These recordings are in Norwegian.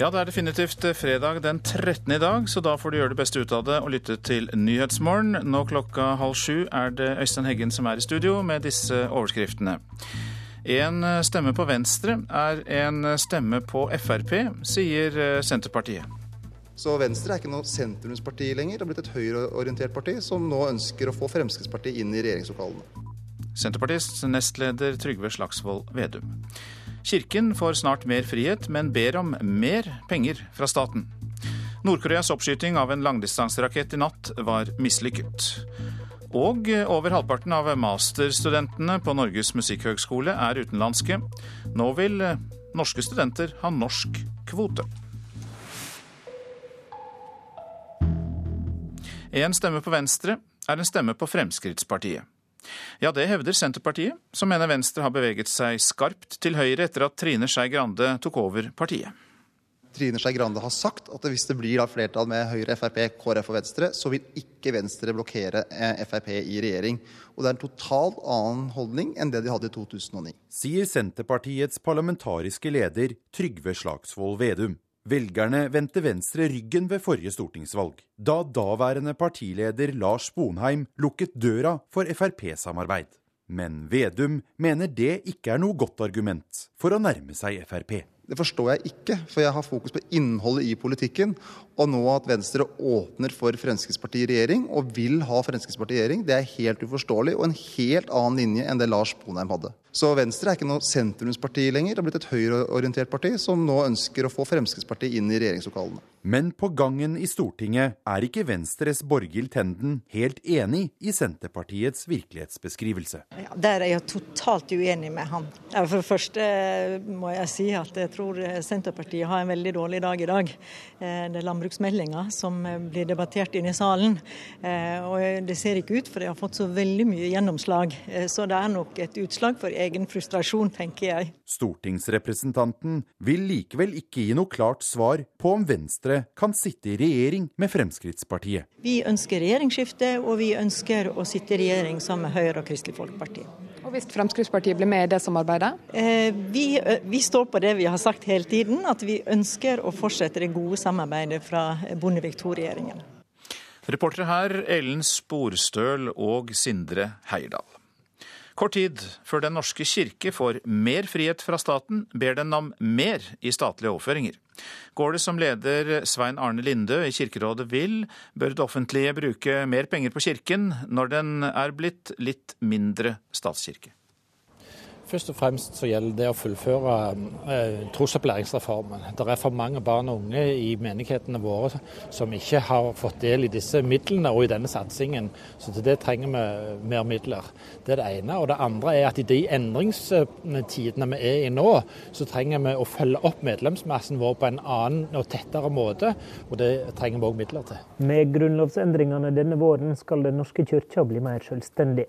Ja, det er definitivt fredag den 13. i dag, så da får du gjøre det beste ut av det og lytte til Nyhetsmorgen. Nå klokka halv sju er det Øystein Heggen som er i studio med disse overskriftene. En stemme på Venstre er en stemme på Frp, sier Senterpartiet. Så Venstre er ikke noe sentrumsparti lenger. Det har blitt et høyreorientert parti som nå ønsker å få Fremskrittspartiet inn i regjeringslokalene. Senterpartiets nestleder Trygve Slagsvold Vedum. Kirken får snart mer frihet, men ber om mer penger fra staten. Nord-Koreas oppskyting av en langdistanserakett i natt var mislykket. Og over halvparten av masterstudentene på Norges musikkhøgskole er utenlandske. Nå vil norske studenter ha norsk kvote. En stemme på Venstre er en stemme på Fremskrittspartiet. Ja, det hevder Senterpartiet, som mener Venstre har beveget seg skarpt til høyre etter at Trine Skei Grande tok over partiet. Trine Skei Grande har sagt at hvis det blir flertall med Høyre, Frp, KrF og Venstre, så vil ikke Venstre blokkere eh, Frp i regjering. Og det er en totalt annen holdning enn det de hadde i 2009. Sier Senterpartiets parlamentariske leder Trygve Slagsvold Vedum. Velgerne vendte Venstre ryggen ved forrige stortingsvalg, da daværende partileder Lars Sponheim lukket døra for Frp-samarbeid. Men Vedum mener det ikke er noe godt argument for å nærme seg Frp. Det forstår jeg ikke, for jeg har fokus på innholdet i politikken. Og nå at Venstre åpner for Fremskrittspartiet i regjering, og vil ha Fremskrittspartiet i regjering, det er helt uforståelig og en helt annen linje enn det Lars Sponheim hadde. Så Venstre er ikke noe sentrumsparti lenger. Det har blitt et høyreorientert parti som nå ønsker å få Fremskrittspartiet inn i regjeringslokalene. Men på gangen i Stortinget er ikke Venstres Borghild Tenden helt enig i Senterpartiets virkelighetsbeskrivelse. Ja, der er jeg totalt uenig med han. For det første må jeg si at jeg tror Senterpartiet har en veldig dårlig dag i dag. Eh, det er landbruksmeldinga som blir debattert inne i salen. Eh, og det ser ikke ut for de har fått så veldig mye gjennomslag. Eh, så det er nok et utslag for egen frustrasjon, tenker jeg. Stortingsrepresentanten vil likevel ikke gi noe klart svar på om Venstre kan sitte i regjering med Fremskrittspartiet. Vi ønsker regjeringsskifte, og vi ønsker å sitte i regjering sammen med Høyre og Kristelig Folkeparti. Og Hvis Fremskrittspartiet blir med i det samarbeidet? Eh, vi, vi, står på det vi har sagt hele tiden, at vi ønsker å fortsette det gode samarbeidet fra Bondevik II-regjeringen. Reportere her Ellen Sporstøl og Sindre Heierdal. Kort tid før Den norske kirke får mer frihet fra staten, ber den om mer i statlige overføringer. Går det som leder Svein Arne Lindø i Kirkerådet vil, bør det offentlige bruke mer penger på kirken når den er blitt litt mindre statskirke. Først og fremst så gjelder det å fullføre eh, trosopplæringsreformen. Det er for mange barn og unge i menighetene våre som ikke har fått del i disse midlene og i denne satsingen. Så til det trenger vi mer midler. Det er det ene. Og det andre er at i de endringstidene vi er i nå, så trenger vi å følge opp medlemsmassen vår på en annen og tettere måte. Og det trenger vi òg midler til. Med grunnlovsendringene denne våren skal Den norske kirka bli mer selvstendig.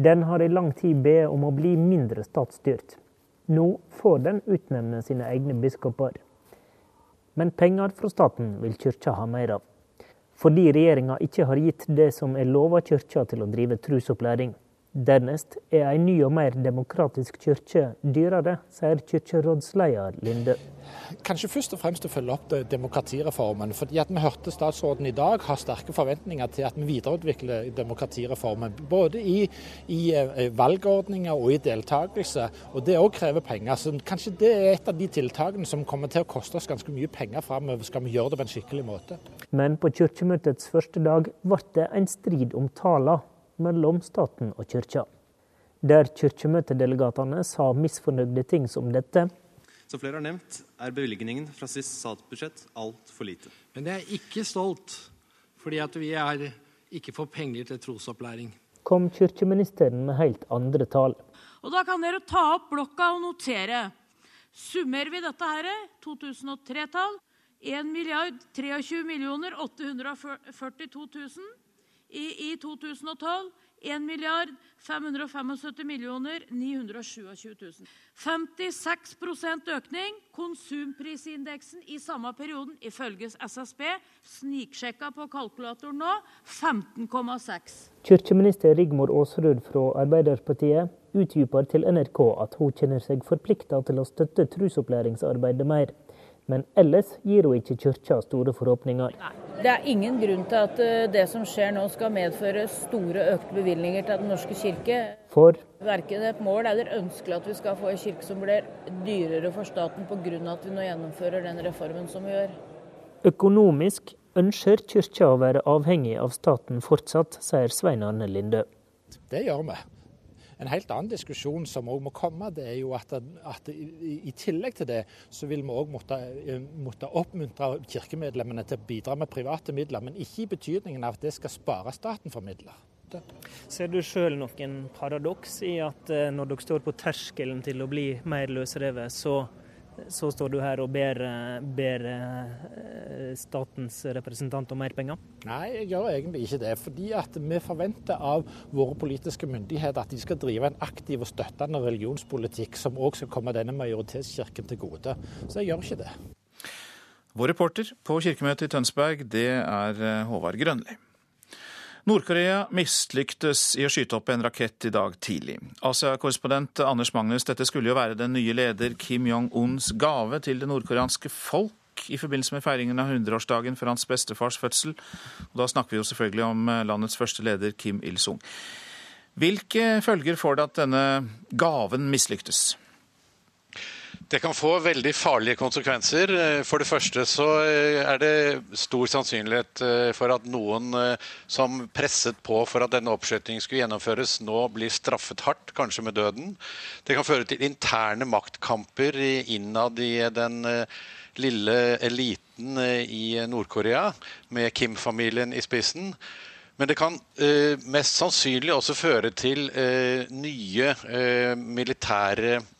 Den har i lang tid bedt om å bli mindre statsstyrt. Nå får den utnevne sine egne biskoper. Men penger fra staten vil kyrkja ha mer av. Fordi regjeringa ikke har gitt det som er lova kyrkja til å drive trusopplæring. Dernest er ei ny og mer demokratisk kirke dyrere, sier kirkerådsleder Linde. Kanskje først og fremst å følge opp demokratireformen. fordi at Vi hørte statsråden i dag har sterke forventninger til at vi videreutvikler demokratireformen. Både i, i eh, valgordninger og i deltakelse. Og Det òg krever penger. Så kanskje det er et av de tiltakene som kommer til å koste oss ganske mye penger framover, skal vi gjøre det på en skikkelig måte. Men på kirkemøtets første dag ble det en strid om tallene mellom staten og kyrkja. Der kirkemøtedelegatene sa misfornøyde ting som dette. Som flere har nevnt, er bevilgningen fra sist statsbudsjett altfor lite. Men jeg er ikke stolt, fordi at vi er ikke får penger til trosopplæring. Kom kirkeministeren med helt andre tall. Og Da kan dere ta opp blokka og notere. Summerer vi dette her, 2003-tall, 1 milliard 23 millioner 842 000 i, i 2012 1 milliard 575 millioner 927 000. 56% økning. Konsumprisindeksen i samme perioden ifølge SSB, sniksjekka på kalkulatoren nå, 15,6. Kirkeminister Rigmor Aasrud fra Arbeiderpartiet utdyper til NRK at hun kjenner seg forplikta til å støtte trusopplæringsarbeidet mer. Men ellers gir hun ikke kirka store forhåpninger. Det er ingen grunn til at eh, det som skjer nå skal medføre store økte bevilgninger til Den norske kirke. For Verken et mål eller ønskelig at vi skal få en kirke som blir dyrere for staten pga. at vi nå gjennomfører den reformen som vi gjør. økonomisk ønsker kirka å være avhengig av staten fortsatt, sier Svein Arne Linde. Det gjør vi. En helt annen diskusjon som òg må komme, det er jo at, at i, i, tillegg til det, så vil vi òg måtte, måtte, oppmuntre kirkemedlemmene til å bidra med private midler, men ikke i betydningen av at det skal spare staten for midler. Ser du sjøl noen paradoks i at eh, når dere står på terskelen til å bli mer løsrevet, så så står du her og ber, ber, eh, statens representant om mer penger? Nei, jeg gjør egentlig ikke det. Fordi at vi forventer av våre politiske myndigheter at de skal drive en aktiv og støttende religionspolitikk som òg skal komme denne majoritetskirken til gode. Så jeg gjør ikke det. Vår reporter på kirkemøtet i Tønsberg, det er eh, Håvard Grønli. Nord-Korea mislyktes i å skyte opp en rakett i dag tidlig. Asia-korrespondent Anders Magnus, dette skulle jo være den nye leder Kim Jong-uns gave til det nordkoreanske folk i forbindelse med feiringen av 100-årsdagen for hans bestefars fødsel. Og da snakker vi jo selvfølgelig om eh, landets første leder, Kim Il-sung. Hvilke følger får det at denne gaven mislyktes? Det kan få veldig farlige konsekvenser. For det første så eh, er det stor sannsynlighet eh, for at noen eh, som presset på for at denne oppskytingen skulle gjennomføres, nå blir straffet hardt, kanskje med døden. Det kan føre til interne maktkamper innad i den lille eliten i Nord-Korea, med Kim-familien i spissen. Men det kan eh, mest sannsynlig også føre til eh, nye eh, militære Eh,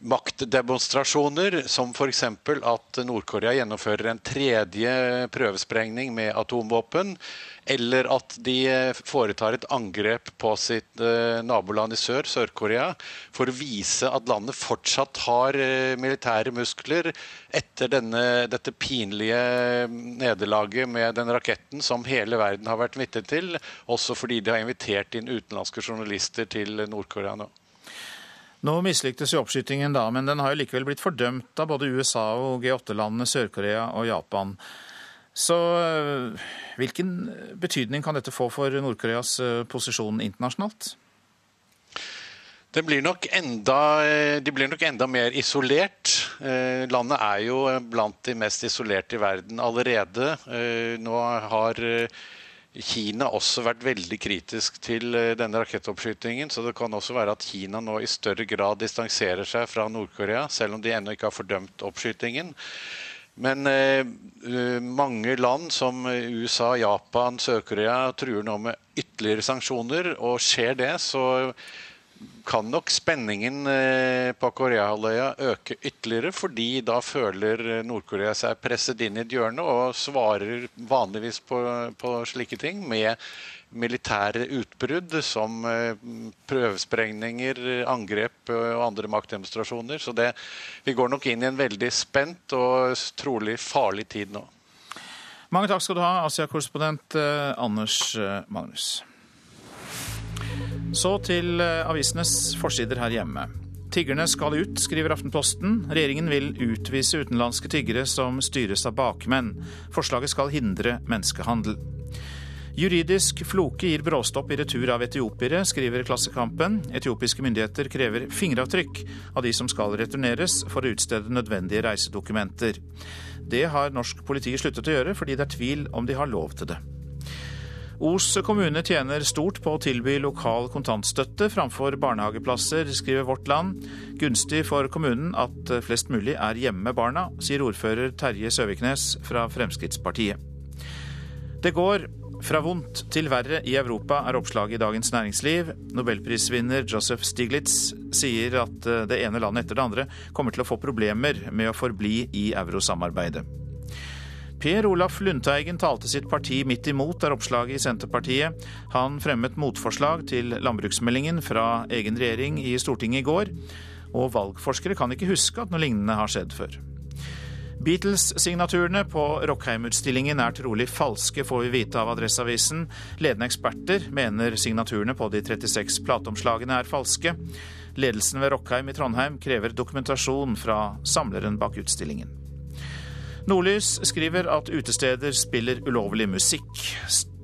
maktdemonstrasjoner, som f.eks. at Nord-Korea gjennomfører en tredje prøvesprengning med atomvåpen, eller at de foretar et angrep på sitt eh, naboland i sør, Sør-Korea, for å vise at landet fortsatt har eh, militære muskler etter denne, dette pinlige nederlaget med den raketten som hele verden har vært vitne til, også fordi de har invitert inn utenlandske journalister til Nord-Korea nå. Nå mislyktes jo oppskytingen da, men den har jo likevel blitt fordømt av både USA og G8-landene Sør-Korea og Japan. Så øh, hvilken betydning kan dette få for Nord-Koreas øh, posisjon internasjonalt? Blir enda, øh, de blir nok enda mer isolert. Landet er jo blant de mest isolerte i verden allerede. Nå har Kina også vært veldig kritisk til eh, denne rakettoppskytingen. Så det kan også være at Kina nå i større grad distanserer seg fra Nord-Korea, selv om de ennå ikke har fordømt oppskytingen. Men eh, eh mange land som USA, Japan, Sør-Korea truer nå med ytterligere sanksjoner. Og skjer det, så kan nok spenningen eh, på Koreahalvøya øke ytterligere, fordi da føler Nord-Korea seg presset inn i et hjørne og svarer vanligvis på, på slike ting med militære utbrudd som eh, prøvesprengninger, angrep og andre maktdemonstrasjoner. Så det, vi går nok inn i en veldig spent og trolig farlig tid nå. Mange takk skal du ha, Asia-korrespondent eh, Anders Magnus. Så til eh, avisenes forsider her hjemme. Tiggerne skal ut, skriver Aftenposten. Regjeringen vil utvise utenlandske tiggere som styres av bakmenn. Forslaget skal hindre menneskehandel. Juridisk floke gir bråstopp i retur av etiopiere, skriver Klassekampen. Etiopiske myndigheter krever fingeravtrykk av de som skal returneres, for å utstede nødvendige reisedokumenter. Det har norsk politi sluttet å gjøre, fordi det er tvil om de har lov til det. Os kommune tjener stort på å tilby lokal kontantstøtte framfor barnehageplasser, skriver Vårt Land. Gunstig for kommunen at flest mulig er hjemme med barna, sier ordfører Terje Søviknes fra Fremskrittspartiet. Det går fra vondt til verre i Europa, er oppslaget i Dagens Næringsliv. Nobelprisvinner Joseph Stiglitz sier at det ene landet etter det andre kommer til å få problemer med å forbli i eurosamarbeidet. Per Olaf Lundteigen talte sitt parti midt imot, er oppslaget i Senterpartiet. Han fremmet motforslag til landbruksmeldingen fra egen regjering i Stortinget i går. Og valgforskere kan ikke huske at noe lignende har skjedd før. Beatles-signaturene på Rockheim-utstillingen er trolig falske, får vi vite av Adresseavisen. Ledende eksperter mener signaturene på de 36 plateomslagene er falske. Ledelsen ved Rockheim i Trondheim krever dokumentasjon fra samleren bak utstillingen. Nordlys skriver at utesteder spiller ulovlig musikk.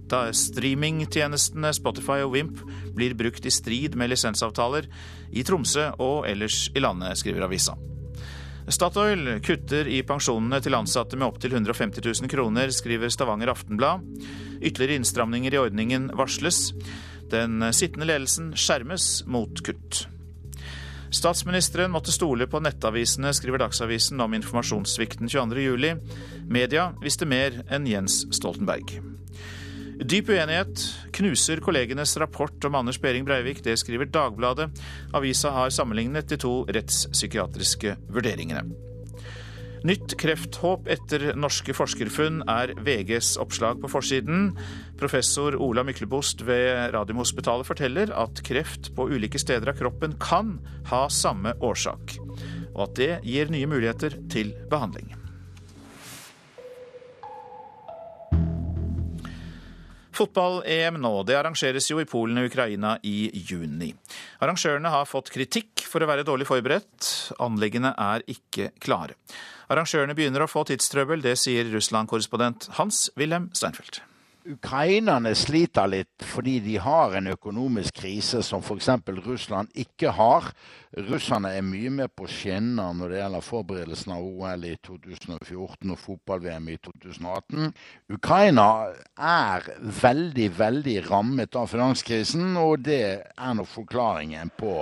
Streamingtjenestene Spotify og Wimp blir brukt i strid med lisensavtaler i Tromsø og ellers i landet, skriver avisa. Statoil kutter i pensjonene til ansatte med opptil 150 000 kroner, skriver Stavanger Aftenblad. Ytterligere innstramninger i ordningen varsles. Den sittende ledelsen skjermes mot kutt. Statsministeren måtte stole på nettavisene, skriver Dagsavisen om informasjonssvikten 22.07. Media visste mer enn Jens Stoltenberg. Dyp uenighet knuser kollegenes rapport om Anders Behring Breivik. Det skriver Dagbladet. Avisa har sammenlignet de to rettspsykiatriske vurderingene. Nytt krefthåp etter norske forskerfunn er VGs oppslag på forsiden. Professor Ola Myklebost ved Radiumhospitalet forteller at kreft på ulike steder av kroppen kan ha samme årsak, og at det gir nye muligheter til behandling. Fotball-EM nå. Det arrangeres jo i Polen og Ukraina i juni. Arrangørene har fått kritikk for å være dårlig forberedt. Anleggene er ikke klare. Arrangørene begynner å få tidstrøbbel, det sier Russland-korrespondent Hans-Wilhelm Steinfeld. Ukrainerne sliter litt fordi de har en økonomisk krise som f.eks. Russland ikke har. Russerne er mye mer på skinner når det gjelder forberedelsen av OL i 2014 og fotball-VM i 2018. Ukraina er veldig, veldig rammet av finanskrisen, og det er nok forklaringen på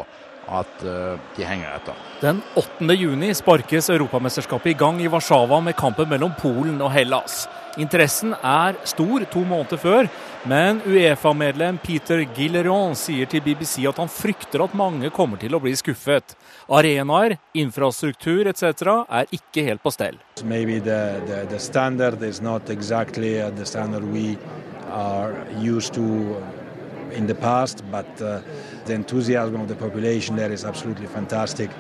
at uh, de henger etter. Den 8. juni sparkes Europamesterskapet i gang i Warszawa med kampen mellom Polen og Hellas. Interessen er stor to måneder før, men Uefa-medlem Peter Gilleron sier til BBC at han frykter at mange kommer til å bli skuffet. Arenaer, infrastruktur etc. er ikke helt på stell. Maybe the, the, the standard is not exactly uh, the standard we are used to in the past, but uh, the enthusiasm of the population there is absolutely fantastic.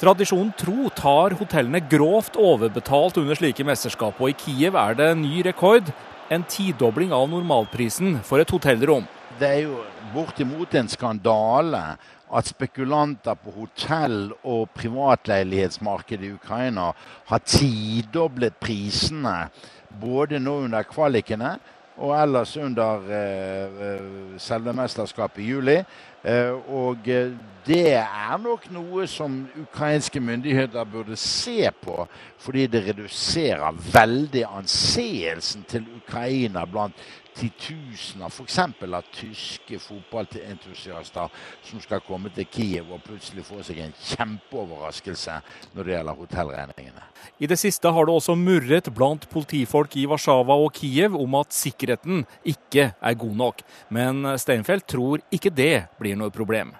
Tradisjonen tro tar hotellene grovt overbetalt under slike mesterskap, og i Kiev er det ny rekord. En tidobling av normalprisen for et hotellrom. Det er jo bortimot en skandale at spekulanter på hotell- og privatleilighetsmarkedet i Ukraina har tidoblet prisene både nå under kvalikene og ellers under eh, eh selve mesterskapet i juli. Eh, og det er nok noe som ukrainske myndigheter burde se på, fordi det reduserer veldig anseelsen til Ukraina blant titusener f.eks. av tyske fotballentusiaster som skal komme til Kiev og plutselig få seg en kjempeoverraskelse når det gjelder hotellregningene. I det siste har det også murret blant politifolk i Warszawa og Kiev om at sikkerheten ikke er god nok. Men Steinfeld tror ikke det blir noe problem.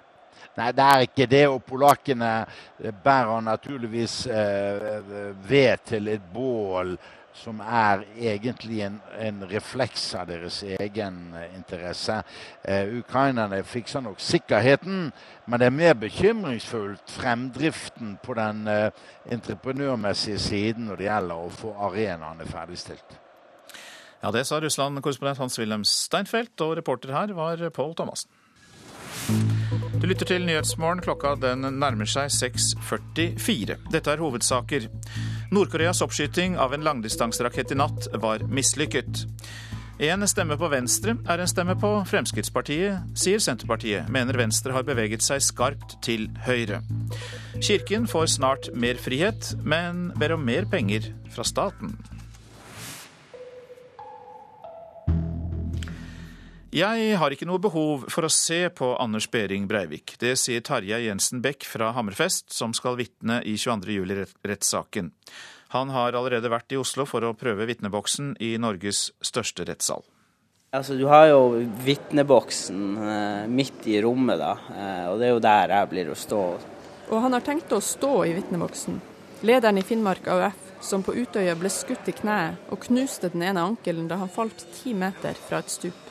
Nei, det er ikke det. Og polakkene bærer naturligvis eh, ved til et bål som er egentlig en, en, refleks av deres egen eh, interesse. Eh, ukrainerne fikser nok sikkerheten, men det er mer bekymringsfullt fremdriften på den eh, entreprenørmessige siden når det gjelder å få arenaene ferdigstilt. Ja, Det sa Russland-korrespondent Hans-Wilhelm Steinfeld, og reporter her var Pål Thomassen. Du lytter til Nyhetsmorgen. Klokka den nærmer seg 6.44. Dette er hovedsaker. Nord-Koreas oppskyting av en langdistanserakett i natt var mislykket. En stemme på Venstre er en stemme på Fremskrittspartiet, sier Senterpartiet. Mener Venstre har beveget seg skarpt til høyre. Kirken får snart mer frihet, men ber om mer penger fra staten. Jeg har ikke noe behov for å se på Anders Behring Breivik. Det sier Tarjei Jensen Beck fra Hammerfest, som skal vitne i 22. juli-rettssaken. Han har allerede vært i Oslo for å prøve vitneboksen i Norges største rettssal. Altså, du har jo vitneboksen eh, midt i rommet, da, eh, og det er jo der jeg blir å stå. Og han har tenkt å stå i vitneboksen. Lederen i Finnmark AUF, som på Utøya ble skutt i kneet og knuste den ene ankelen da han falt ti meter fra et stup.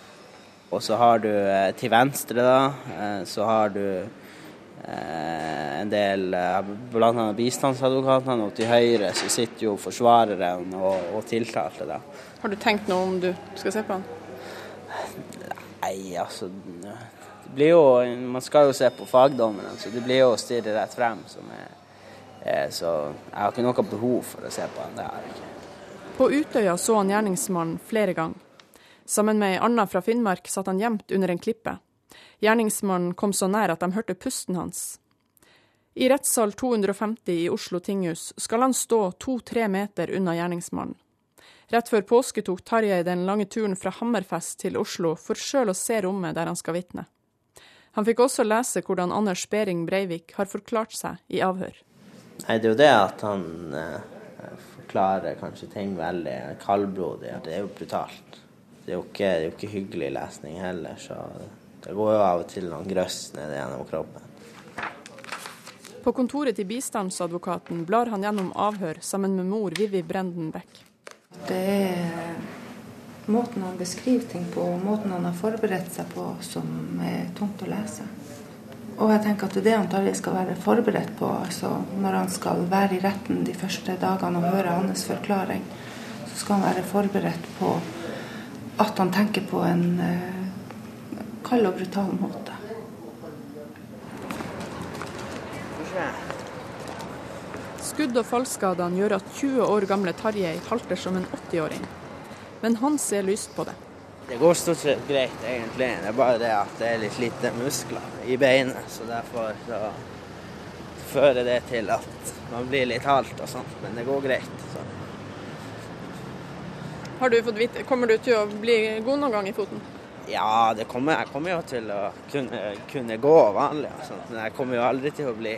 Og så har du eh, til venstre, da, eh, så har du eh, en del, bl.a. bistandsadvokatene, og til høyre så sitter jo forsvareren og, og tiltalte. da. Har du tenkt noe om du skal se på han? Nei, altså det blir jo, Man skal jo se på fagdommerne, så det blir jo å stirre rett frem. som er, er Så jeg har ikke noe behov for å se på han. det har jeg ikke. På Utøya så han gjerningsmannen flere ganger. Sammen med ei anna fra Finnmark satt han gjemt under en klippe. Gjerningsmannen kom så nær at de hørte pusten hans. I rettssal 250 i Oslo tinghus skal han stå to-tre meter unna gjerningsmannen. Rett før påske tok Tarjei den lange turen fra Hammerfest til Oslo for sjøl å se rommet der han skal vitne. Han fikk også lese hvordan Anders Behring Breivik har forklart seg i avhør. Nei, Det er jo det at han eh, forklarer kanskje ting veldig kaldblodig. Det er jo brutalt. Det er jo ikke, det er jo ikke hyggelig lesning heller, så det går jo av og til noen grøss ned gjennom kroppen. På kontoret til bistandsadvokaten blar han gjennom avhør sammen med mor Vivi Brenden Beck. Det er måten han beskriver ting på, måten han har forberedt seg på, som er tungt å lese. Og jeg tenker at det er det han Tarjei skal være forberedt på. altså Når han skal være i retten de første dagene og høre hans forklaring, så skal han være forberedt på at han tenker på en uh, kald og brutal måte. Skudd- og fallskadene gjør at 20 år gamle Tarjei halter som en 80-åring. Men han ser lyst på det. Det går stort sett greit, egentlig. Det er bare det at det er litt lite muskler i beinet. Så derfor så fører det til at man blir litt halt og sånt. Men det går greit. Så. Har du fått vite, Kommer du til å bli god noen gang i foten? Ja, det kommer, jeg kommer jo til å kunne, kunne gå vanlig. og sånt, Men jeg kommer jo aldri til å bli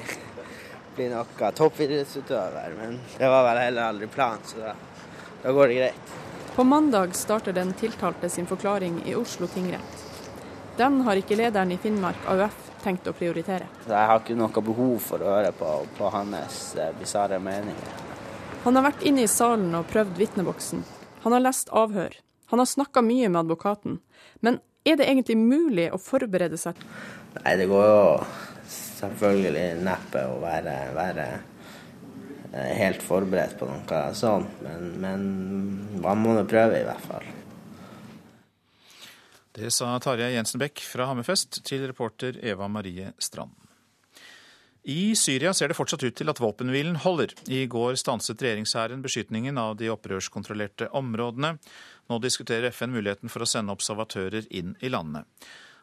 bli noe toppidrettsutøver, men det var vel heller aldri planen, så da, da går det greit. På mandag starter den tiltalte sin forklaring i Oslo tingrett. Den har ikke lederen i Finnmark AUF tenkt å prioritere. Jeg har ikke noe behov for å høre på, på hans eh, bisarre meninger. Han har vært inne i salen og prøvd vitneboksen. Han har lest avhør. Han har snakka mye med advokaten. Men er det egentlig mulig å forberede seg? Nei, det går jo selvfølgelig neppe å være, være eh, helt forberedt på noe sånt, men, men man må nå prøve, i hvert fall. Det sa Tarjei Jensen Bech fra Hammerfest til reporter Eva Marie Strand. I Syria ser det fortsatt ut til at våpenhvilen holder. I går stanset regjeringshæren beskytningen av de opprørskontrollerte områdene. Nå diskuterer FN muligheten for å sende observatører inn i landet.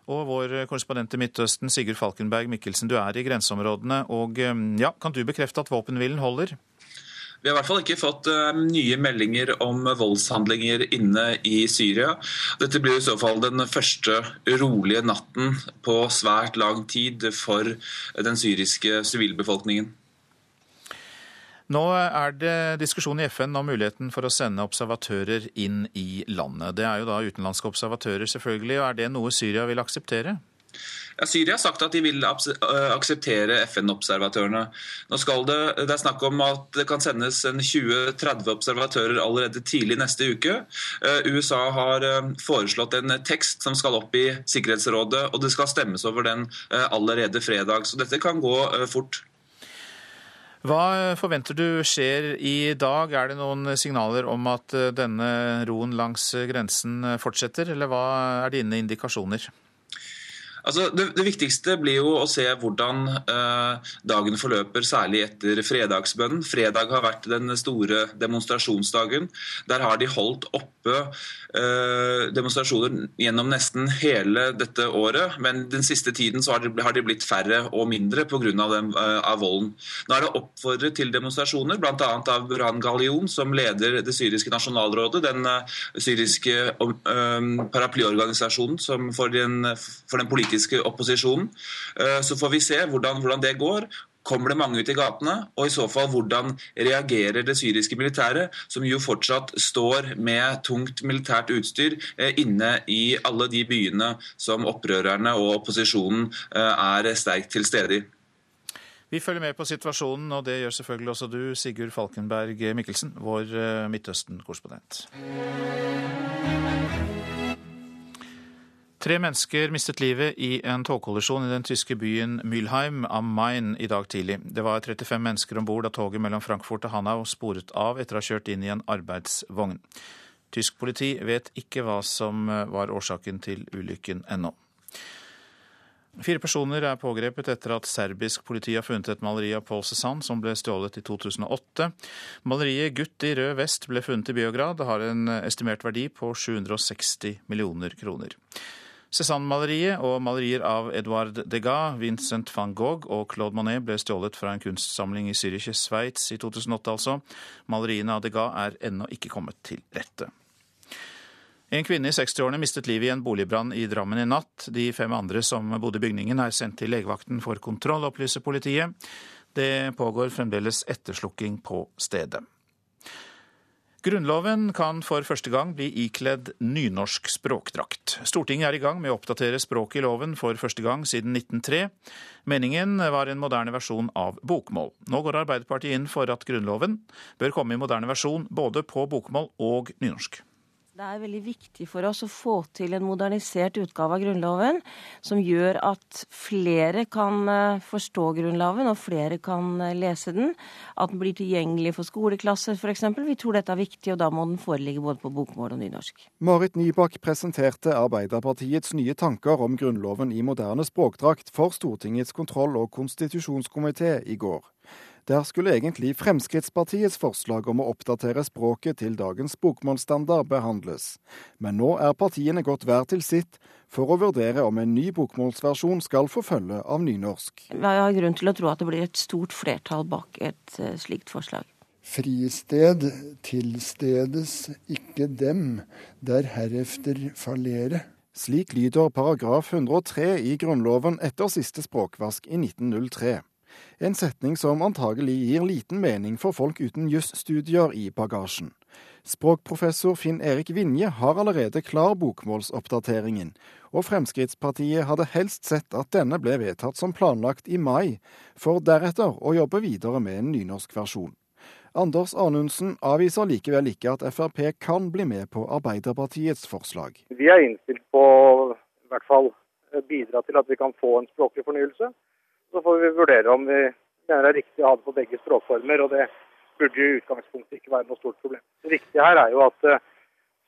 Og vår korrespondent i Midtøsten, Sigurd Falkenberg Mikkelsen, du er i grenseområdene. Og ja, kan du bekrefte at våpenhvilen holder? Vi har i hvert fall ikke fått uh, nye meldinger om voldshandlinger inne i Syria. Dette blir i så fall den første rolige natten på svært lang tid for den syriske sivilbefolkningen. Nå er det diskusjon i FN om muligheten for å sende observatører inn i landet. Det er jo da utenlandske observatører, selvfølgelig. og Er det noe Syria vil akseptere? Ja, Syria har sagt at de vil akseptere FN-observatørene. Nå skal det, det er snakk om at det kan sendes 20-30 observatører allerede tidlig neste uke. USA har foreslått en tekst som skal opp i Sikkerhetsrådet, og det skal stemmes over den allerede fredag. Så dette kan gå fort. Hva forventer du skjer i dag? Er det noen signaler om at denne roen langs grensen fortsetter, eller hva er dine indikasjoner? Altså, det, det, viktigste blir jo å se hvordan eh, dagen forløper, særlig etter fredagsbønnen. Fredag har vært den store demonstrasjonsdagen. Der har de holdt oppe eh, demonstrasjoner gjennom nesten hele dette året. Men den siste tiden har, de, har de blitt færre og mindre pga. Eh, av volden. Nå er det oppfordret til demonstrasjoner, bl.a. av Buran Galion, som leder det syriske nasjonalrådet, den eh, syriske eh, paraplyorganisasjonen for den, for den politiske politiske opposisjonen. Eh, så får vi se hvordan, hvordan det går. Kommer det mange ut i gatene? Og i så fall, hvordan reagerer det syriske militæret, som jo fortsatt står med tungt militært utstyr eh, inne i alle de byene som opprørerne og opposisjonen eh, er sterkt til stede i? Vi følger med på situasjonen, og det gjør selvfølgelig også du, Sigurd Falkenberg Mikkelsen, vår Midtøsten-korrespondent. Tre mennesker mistet livet i en togkollisjon i den tyske byen Mülheim am Main i dag tidlig. Det var 35 mennesker om bord da toget mellom Frankfurt og Hanau sporet av etter å ha kjørt inn i en arbeidsvogn. Tysk politi vet ikke hva som var årsaken til ulykken ennå. Fire personer er pågrepet etter at serbisk politi har funnet et maleri av Paul Cézanne som ble stjålet i 2008. Maleriet 'Gutt i rød vest' ble funnet i Beograd. og har en estimert verdi på 760 millioner kroner. Cézanne-maleriet og malerier av Edouard Degas, Vincent van Gogh og Claude Monet ble stjålet fra en kunstsamling i Zürich, Sveits i 2008, altså. Maleriene av Degas er ennå ikke kommet til rette. En kvinne i 60-årene mistet livet i en boligbrann i Drammen i natt. De fem andre som bodde i bygningen er sendt til legevakten for kontroll, opplyser politiet. Det pågår fremdeles etterslukking på stedet. Grunnloven kan for første gang bli ikledd nynorsk språkdrakt. Stortinget er i gang med å oppdatere språket i loven for første gang siden 1903. Meningen var en moderne versjon av bokmål. Nå går Arbeiderpartiet inn for at Grunnloven bør komme i moderne versjon både på bokmål og nynorsk. Det er veldig viktig for oss å få til en modernisert utgave av Grunnloven, som gjør at flere kan eh, forstå Grunnloven og flere kan eh, lese den. At den blir tilgjengelig for skoleklasser f.eks. Vi tror dette er viktig, og da må den foreligge både på bokmål og nynorsk. Marit Nybakk presenterte Arbeiderpartiets nye tanker om Grunnloven i moderne språkdrakt for Stortingets kontroll- og konstitusjonskomité i går. Der skulle egentlig Fremskrittspartiets forslag om å oppdatere språket til dagens bokmålsstandard behandles. Men nå er partiene gått hver til sitt for å vurdere om en ny bokmålsversjon skal få følge av nynorsk. Vi har grunn til å tro at det blir et stort flertall bak et uh, slikt forslag. Fristed tilstedes ikke dem der herefter fallere. Slik lyder paragraf 103 i Grunnloven etter siste språkvask i 1903. En setning som antagelig gir liten mening for folk uten jusstudier i bagasjen. Språkprofessor Finn Erik Vinje har allerede klar bokmålsoppdateringen, og Fremskrittspartiet hadde helst sett at denne ble vedtatt som planlagt i mai, for deretter å jobbe videre med en nynorsk versjon. Anders Anundsen avviser likevel ikke at Frp kan bli med på Arbeiderpartiets forslag. Vi er innstilt på i hvert fall bidra til at vi kan få en språklig fornyelse. Så får vi vurdere om vi mener det er riktig å ha det på begge språkformer. og det burde jo i utgangspunktet ikke være noe stort problem. Det viktige her er jo at eh,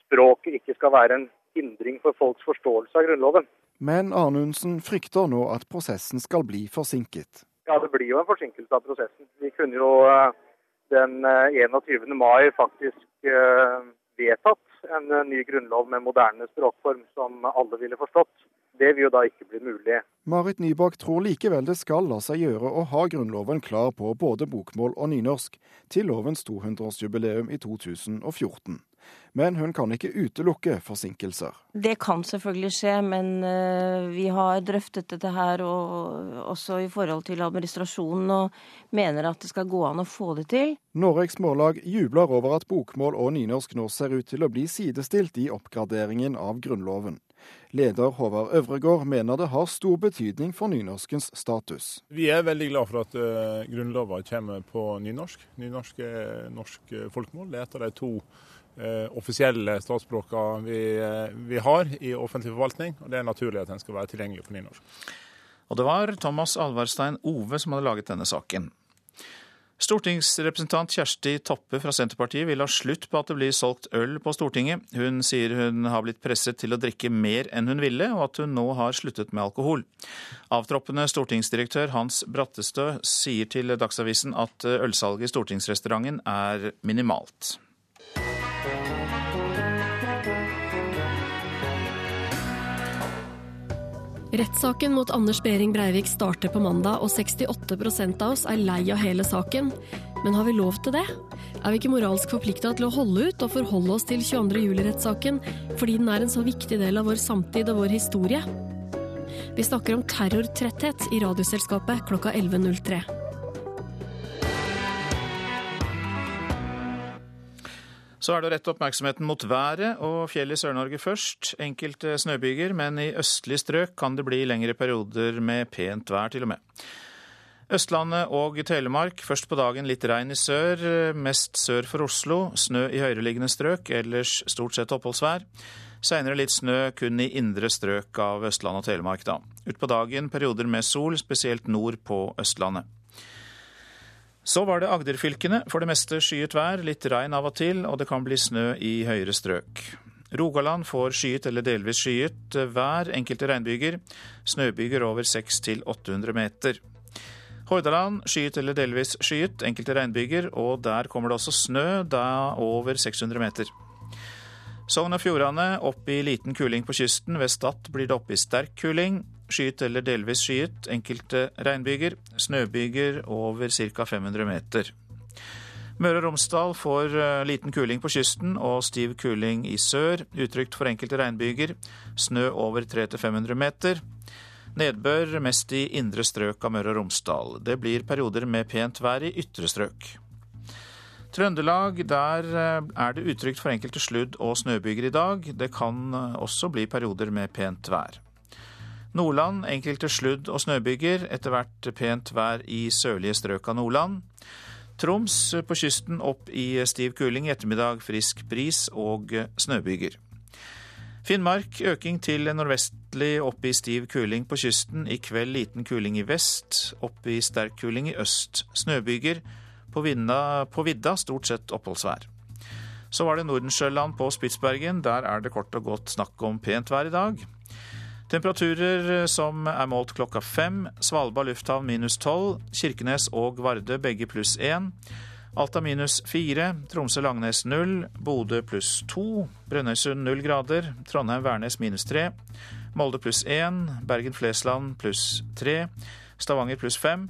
språket ikke skal være en hindring for folks forståelse av Grunnloven. Men Arnundsen frykter nå at prosessen skal bli forsinket. Ja, det blir jo en forsinkelse av prosessen. Vi kunne jo eh, den 21. Eh, mai faktisk vedtatt en ny grunnlov med moderne språkform som alle ville forstått. Det vil jo da ikke bli mulig. Marit Nybakk tror likevel det skal la seg gjøre å ha Grunnloven klar på både bokmål og nynorsk til lovens 200-årsjubileum i 2014. Men hun kan ikke utelukke forsinkelser. Det kan selvfølgelig skje, men uh, vi har drøftet dette her og også i forhold til administrasjonen, og mener at det skal gå an å få det til. Noregs Mållag jubler over at bokmål og nynorsk nå ser ut til å bli sidestilt i oppgraderingen av Grunnloven. Leder Håvard Øvregård mener det har stor betydning for nynorskens status. Vi er veldig glad for at uh, Grunnlova kommer på nynorsk. Nynorsk er norsk folkemål. Det er et av de to offisielle statsspråkene vi, uh, vi, har i offentlig forvaltning, og det er naturlig at den skal være tilgjengelig på nynorsk. Og det var Thomas Alvarstein Ove som hadde laget denne saken. Stortingsrepresentant Kjersti Toppe fra Senterpartiet vil ha slutt på at det blir solgt øl på Stortinget. Hun sier hun har blitt presset til å drikke mer enn hun ville, og at hun nå har sluttet med alkohol. Avtroppende stortingsdirektør Hans Brattestø sier til Dagsavisen at ølsalget i stortingsrestauranten er minimalt. Rettssaken mot Anders Behring Breivik starter på mandag, og 68% av oss er lei av hele saken. Men har vi lov til det? Er vi ikke moralsk forplikta til å holde ut og forholde oss til 22. juli-rettssaken fordi den er en så viktig del av vår samtid og vår historie? Vi snakker om terrortretthet i Radioselskapet klokka 11.03. Så er det å rette oppmerksomheten mot været og fjellet i Sør-Norge først. Enkelte snøbyger, men i østlige strøk kan det bli lengre perioder med pent vær, til og med. Østlandet og Telemark, først på dagen litt regn i sør, mest sør for Oslo. Snø i høyereliggende strøk, ellers stort sett oppholdsvær. Seinere litt snø kun i indre strøk av Østland og Telemark, da. Utpå dagen perioder med sol, spesielt nord på Østlandet. Så var det Agderfylkene. For det meste skyet vær, litt regn av og til, og det kan bli snø i høyere strøk. Rogaland får skyet eller delvis skyet vær, enkelte regnbyger. Snøbyger over 600-800 meter. Hordaland skyet eller delvis skyet, enkelte regnbyger, og der kommer det også snø, da over 600 meter. Sogn og Fjordane opp i liten kuling på kysten. Ved Stad blir det opp i sterk kuling. Skyet eller delvis skyet, enkelte regnbyger. Snøbyger over ca. 500 meter. Møre og Romsdal får eh, liten kuling på kysten og stiv kuling i sør. Utrygt for enkelte regnbyger. Snø over 300-500 meter. Nedbør mest i indre strøk av Møre og Romsdal. Det blir perioder med pent vær i ytre strøk. Trøndelag, der eh, er det utrygt for enkelte sludd- og snøbyger i dag. Det kan eh, også bli perioder med pent vær. Nordland enkelte sludd- og snøbyger, etter hvert pent vær i sørlige strøk av Nordland. Troms på kysten opp i stiv kuling, i ettermiddag frisk bris og snøbyger. Finnmark øking til nordvestlig opp i stiv kuling på kysten. I kveld liten kuling i vest, opp i sterk kuling i øst. Snøbyger på, på vidda stort sett oppholdsvær. Så var det Nordensjøland på Spitsbergen. Der er det kort og godt snakk om pent vær i dag. Temperaturer som er målt klokka fem. Svalbard lufthavn minus tolv. Kirkenes og Vardø begge pluss én. Alta minus fire. Tromsø-Langnes null. Bodø pluss to. Brønnøysund null grader. Trondheim-Værnes minus tre. Molde pluss én. Bergen-Flesland pluss tre. Stavanger pluss fem.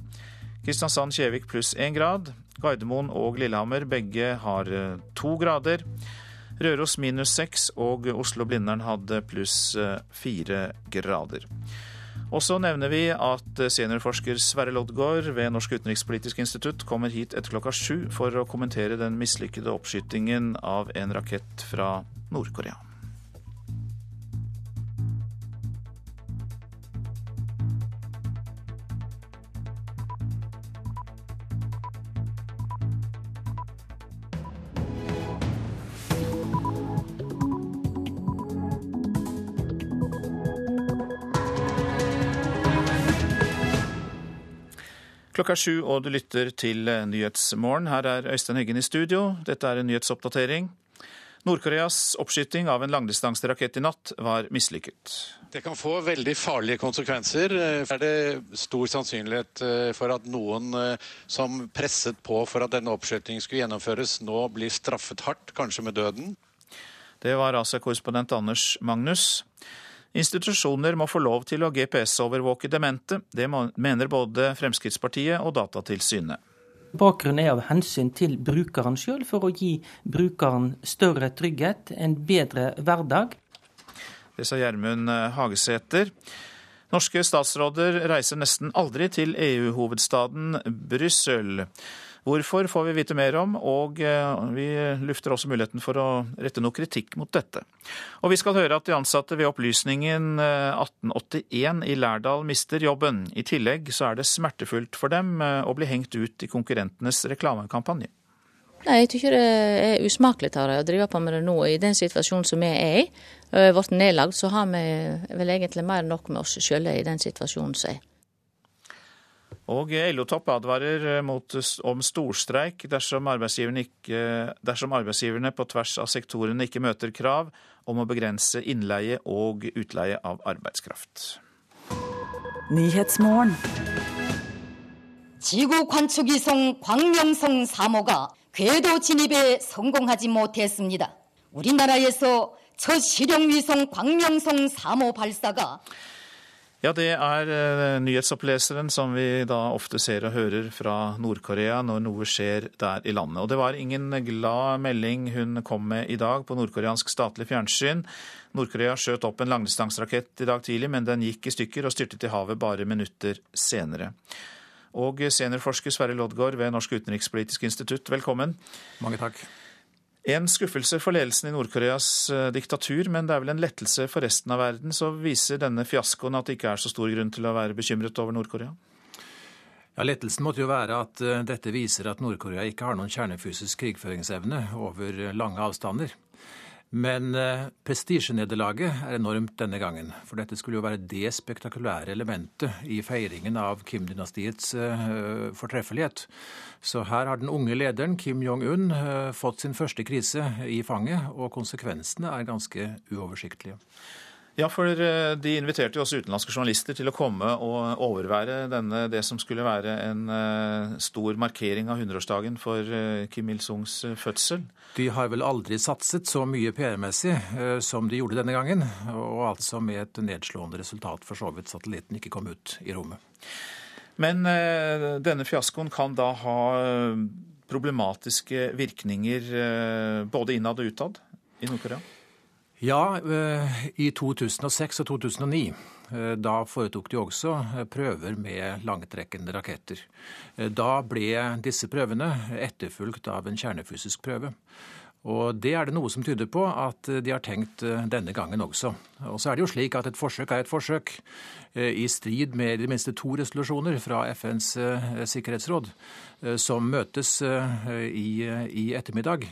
Kristiansand-Kjevik pluss én grad. Gardermoen og Lillehammer begge har eh, to grader. Røros minus seks og Oslo-Blindern hadde pluss eh, fire grader. Og så nevner vi at eh, seniorforsker Sverre Loddgaard ved Norsk utenrikspolitisk institutt kommer hit etter klokka sju for å kommentere den mislykkede oppskytingen av en rakett fra Nord-Korea. Klokka er sju, og du lytter til Nyhetsmorgen. Her er Øystein Heggen i studio. Dette er en nyhetsoppdatering. Nord-Koreas oppskyting av en langdistanserakett i natt var mislykket. Det kan få veldig farlige konsekvenser. Er det stor sannsynlighet eh, for at noen eh, som presset på for at denne oppskytingen skulle gjennomføres, nå blir straffet hardt, kanskje med døden? Det var altså korrespondent Anders Magnus. Institusjoner må få lov til å GPS-overvåke demente. Det mener både Fremskrittspartiet og Datatilsynet. Bakgrunnen er av hensyn til brukeren sjøl, for å gi brukeren større trygghet, en bedre hverdag. Det sa Gjermund Hagesæter. Norske statsråder reiser nesten aldri til EU-hovedstaden Brussel. Hvorfor får vi vite mer om, og eh, vi lufter også muligheten for å rette noe kritikk mot dette. Og vi skal høre at de ansatte ved Opplysningen 1881 eh, i Lærdal mister jobben. I tillegg så er det smertefullt for dem eh, å bli hengt ut i konkurrentenes reklamekampanje. Nei, Jeg tykker det er usmakelig å drive på med det nå, i den situasjonen som vi er i. Blitt nedlagt, så har vi vel egentlig mer enn nok med oss sjøl i den situasjonen som er. Og LO-topp advarer eh, mot, om storstreik dersom arbeidsgiverne, ikke, dersom arbeidsgiverne på tvers av sektorene ikke møter krav om å begrense innleie og utleie av arbeidskraft. 지구 관측위성 광명성 3호가 궤도 진입에 성공하지 못했습니다. 우리나라에서 첫 실용위성 광명성 3호 발사가 Ja, det er uh, nyhetsoppleseren som vi da ofte ser og hører fra Nord-Korea når noe skjer der i landet. Og det var ingen glad melding hun kom med i dag på nordkoreansk statlig fjernsyn. Nord-Korea skjøt opp en langdistanserakett i dag tidlig, men den gikk i stykker og styrtet i havet bare minutter senere. Og seniorforsker Sverre Loddgaard ved Norsk utenrikspolitisk institutt, velkommen. Mange takk. En skuffelse for ledelsen i Nord-Koreas eh, diktatur, men det er vel en lettelse for resten av verden. Så viser denne fiaskoen at det ikke er så stor grunn til å være bekymret over Nord-Korea? Ja, Lettelsen måtte jo være at eh, dette viser at Nord-Korea ikke har noen kjernefysisk krigføringsevne over lange avstander. Men eh, prestisjenederlaget er enormt denne gangen. For dette skulle jo være det spektakulære elementet i feiringen av Kim-dynastiets eh, fortreffelighet. Så her har den unge lederen Kim Jong-un eh, fått sin første krise i fanget, og konsekvensene er ganske uoversiktlige. Ja, for eh, de inviterte jo også utenlandske journalister til å komme og overvære denne, det som skulle være en uh, stor markering av 100-årsdagen for uh, Kim Il-sungs fødsel. De har vel aldri satset så mye PR-messig som de gjorde denne gangen, og altså med et nedslående resultat for så vidt satellitten ikke kom ut i rommet. Men denne fiaskoen kan da ha problematiske virkninger både innad og utad i Nord-Korea? Ja, eh, i 2006 og 2009 eh, da foretok de også eh, prøver med langtrekkende raketter. Da ble disse prøvene etterfulgt av en kjernefysisk prøve. Og Det er det noe som tyder på at de har tenkt denne gangen også. Og så er det jo slik at Et forsøk er et forsøk, i strid med de minste to resolusjoner fra FNs sikkerhetsråd, som møtes i, i ettermiddag.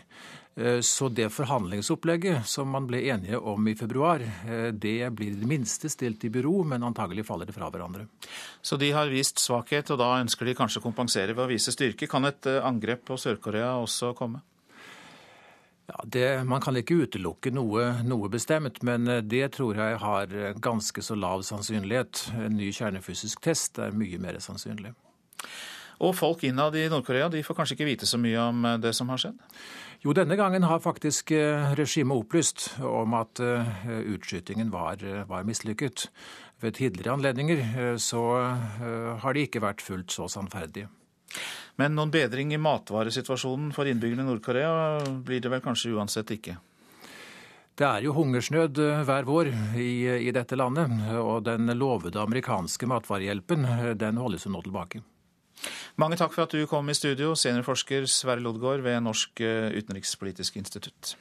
Eh, så det forhandlingsopplegget som man ble enige om i februar, eh, det blir i det minste stilt i bero, men antagelig faller det fra hverandre. Så de har vist svakhet, og da ønsker de kanskje å kompensere ved å vise styrke. Kan et eh, angrep på Sør-Korea også komme? Ja, det, Man kan ikke utelukke noe, noe, bestemt, men det tror jeg har ganske så lav sannsynlighet. En ny kjernefysisk test er mye mer sannsynlig. Og folk innad i Nord-Korea de får kanskje ikke vite så mye om det som har skjedd? Jo, denne gangen har faktisk eh, regimet opplyst om at eh, utskytingen var, eh, var mislykket. Ved tidligere anledninger så har de ikke vært fullt så sannferdige. Men noen bedring i matvaresituasjonen for innbyggerne i Nord-Korea blir det vel kanskje uansett ikke? Det er jo hungersnød hver vår i, i dette landet, og den lovede amerikanske matvarehjelpen den holdes jo nå tilbake. Mange takk for at du kom i studio, seniorforsker Sverre Lodgaard ved Norsk eh, utenrikspolitisk institutt.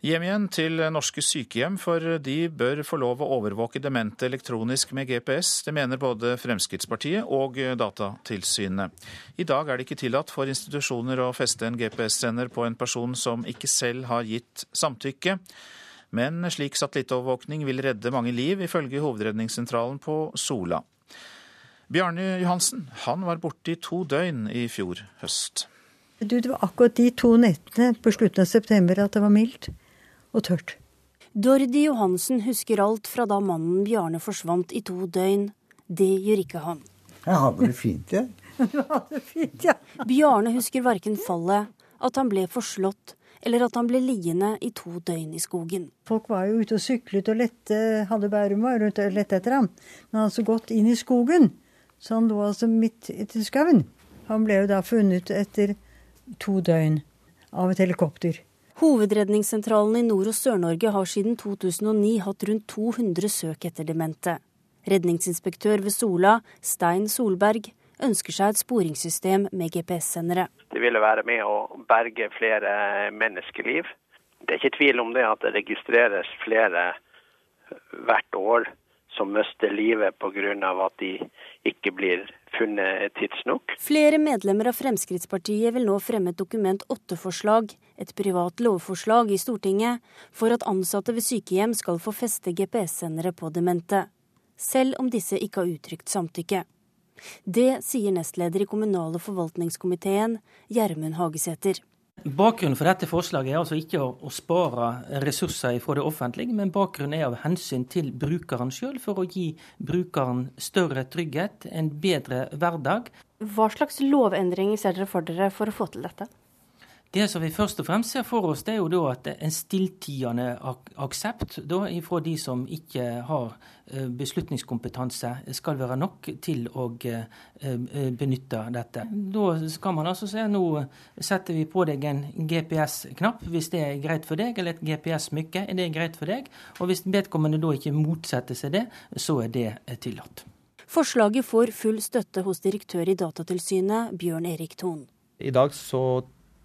Hjem igjen til norske sykehjem, for de bør få lov å overvåke demente elektronisk med GPS. Det mener både Fremskrittspartiet og Datatilsynet. I dag er det ikke tillatt for institusjoner å feste en GPS-sender på en person som ikke selv har gitt samtykke. Men slik satellittovervåkning vil redde mange liv, ifølge Hovedredningssentralen på Sola. Bjarne Johansen han var borte i to døgn i fjor høst. Du, det var akkurat de to nettene på slutten av september at det var mildt og tørt. Dordi Johansen husker alt fra da mannen Bjarne forsvant i to døgn. Det gjør ikke han. Jeg hadde det fint, jeg. Du hadde det fint, ja. Bjarne husker verken fallet, at han ble forslått, eller at han ble liggende i to døgn i skogen. Folk var jo ute og syklet og lette, hadde Bærum var ute og lette etter ham. Men han hadde altså gått inn i skogen, så han lå altså midt i skauen. Han ble jo da funnet etter to døgn av et helikopter. Hovedredningssentralen i Nord- og Sør-Norge har siden 2009 hatt rundt 200 søk etter demente. Redningsinspektør ved Sola, Stein Solberg, ønsker seg et sporingssystem med GPS-sendere. Det ville være med å berge flere menneskeliv. Det er ikke tvil om det at det registreres flere hvert år som mister livet pga. at de ikke blir funnet tidsnok. Flere medlemmer av Fremskrittspartiet vil nå fremme et Dokument 8-forslag, et privat lovforslag i Stortinget, for at ansatte ved sykehjem skal få feste GPS-sendere på demente, selv om disse ikke har uttrykt samtykke. Det sier nestleder i kommunal- og forvaltningskomiteen, Gjermund Hagesæter. Bakgrunnen for dette forslaget er altså ikke å, spare ressurser fra det offentlige, men bakgrunnen er av hensyn til brukeren sjøl, for å gi brukeren større trygghet, en bedre hverdag. Hva slags lovendringer ser dere for dere for å få til dette? Det som vi først og fremst ser for oss, det er jo da at en stilltiende aksept da, ifra de som ikke har eh, beslutningskompetanse, skal være nok til å eh, eh, benytte dette. Da skal man altså se nå setter vi på deg en GPS-knapp hvis det er greit for deg, eller et GPS-smykke. Er det greit for deg? Og hvis vedkommende da ikke motsetter seg det, så er det tillatt. Forslaget får full støtte hos direktør i Datatilsynet, Bjørn Erik Thon. I dag så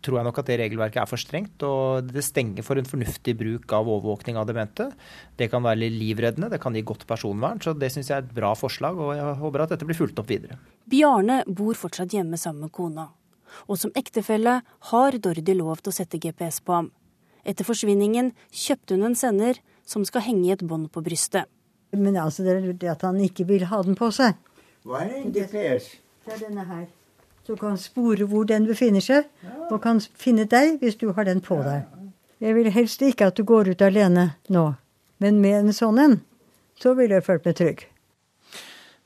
tror jeg nok at det regelverket er for strengt. Og det stenger for en fornuftig bruk av overvåkning av demente. Det kan være livreddende, det kan gi godt personvern. Så det syns jeg er et bra forslag, og jeg håper at dette blir fulgt opp videre. Bjarne bor fortsatt hjemme sammen med kona. og som ektefelle har Dordi lov til å sette GPS på ham. Etter forsvinningen kjøpte hun en sender som skal henge i et bånd på brystet. Men altså, det er det at han ikke vil ha den på seg. Hva er en GPS? Det er denne her. Så kan spore hvor den befinner seg, og kan finne deg hvis du har den på deg. Jeg vil helst ikke at du går ut alene nå, men med en sånn en, så ville jeg følt meg trygg.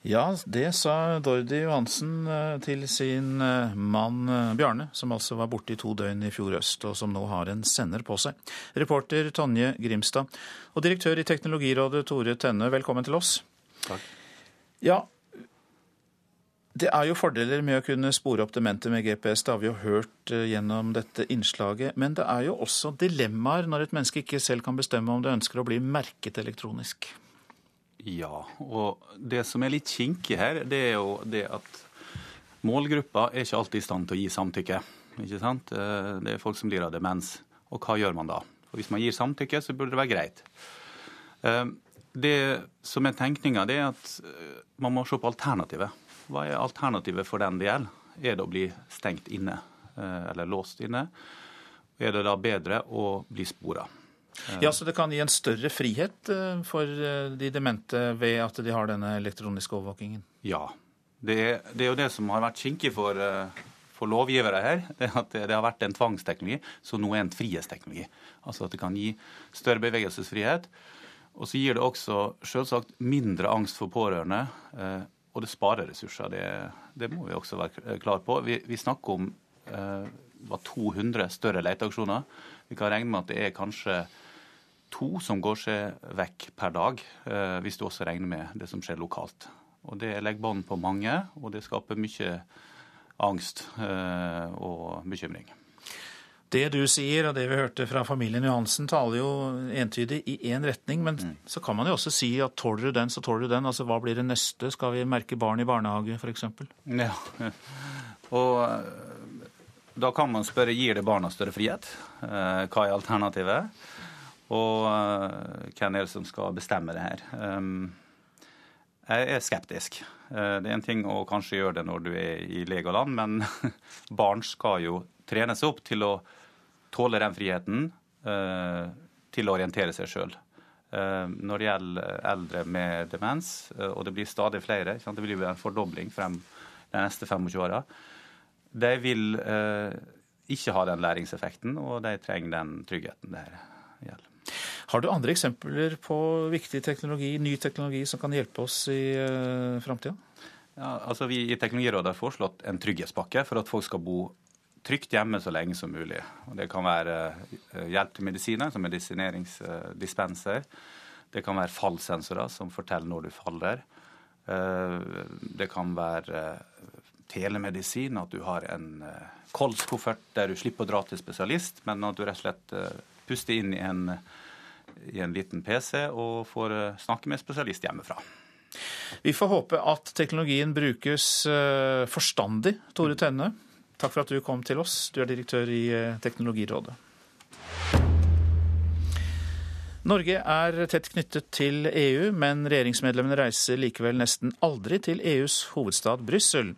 Ja, det sa Dordi Johansen eh, til sin eh, mann eh, Bjarne, som altså var borte i to døgn i fjor øst, og som nå har en sender på seg. Reporter Tonje Grimstad og direktør i Teknologirådet Tore Tenne, velkommen til oss. Takk. Ja, det er jo fordeler med å kunne spore opp demente med GPS, det har vi jo hørt gjennom dette innslaget. Men det er jo også dilemmaer når et menneske ikke selv kan bestemme om det ønsker å bli merket elektronisk. Ja, og det som er litt kinkig her, det er jo det at målgruppa er ikke alltid i stand til å gi samtykke. Ikke sant? Eh, det er folk som lider av demens. Og hva gjør man da? Og hvis man gir samtykke, så burde det være greit. Eh, det som er tenkninga, det er at eh, man må se på alternativet. Hva er alternativet for den det gjelder? Er det å bli stengt inne eller låst inne? Er det da bedre å bli spora? Ja, Så det kan gi en større frihet eh, for eh, de demente ved at de har denne elektroniske overvåkingen? Ja. Det er, det er jo det som har vært kinkig for, eh, for lovgivere her. Det at det, har vært en tvangsteknologi, så nå er en frihetsteknologi. Altså at det kan gi større bevegelsesfrihet. Og så gir det også selvsagt mindre angst for pårørende. Og det sparer ressurser. Det, det må vi også være klar på. Vi, vi snakker om eh, 200 større leteaksjoner. Vi kan regne med at det er kanskje to som går seg vekk per dag, eh, hvis du også regner med det som skjer lokalt. Og Det legger bånd på mange, og det skaper mye angst eh, og bekymring. Det du sier og det vi hørte fra familien Johansen, taler jo entydig i én retning. Men mm. så kan man jo også si at tåler du den, så tåler du den. Altså hva blir det neste? Skal vi merke barn i barnehage, f.eks.? Ja. Og eh, da kan man spørre gir det barna større frihet. Hva er alternativet? Og uh, hvem er det som skal bestemme det her? Jeg er skeptisk. Det er en ting å kanskje gjøre det når du er i Legoland, men barn skal jo trenes opp til å tåle den friheten, uh, til å orientere seg sjøl. Når det gjelder eldre med demens, og det blir stadig flere, det blir en fordobling frem de neste 25 åra, de vil ikke ha den læringseffekten, og de trenger den tryggheten det gjelder. Har du andre eksempler på viktig teknologi, ny teknologi som kan hjelpe oss i uh, framtida? Ja, altså vi i Teknologirådet har foreslått en trygghetspakke for at folk skal bo trygt hjemme så lenge som mulig. Og det kan være uh, hjelp til medisiner, som medisineringsdispenser. Det kan være fallsensorer som forteller når du faller. Uh, det kan være telemedisin, at du har en kolskoffert der du slipper å dra til spesialist, men at du rett og slett puster inn i en i en liten PC og får eh, snakke med spesialist hjemmefra. Vi får håpe at teknologien brukes eh, forstandig. Tore Tenne, takk for at du kom til oss. Du er direktør i eh, Teknologirådet. Norge er tett knyttet til EU, men regjeringsmedlemmene reiser likevel nesten aldri til EUs hovedstad Brussel.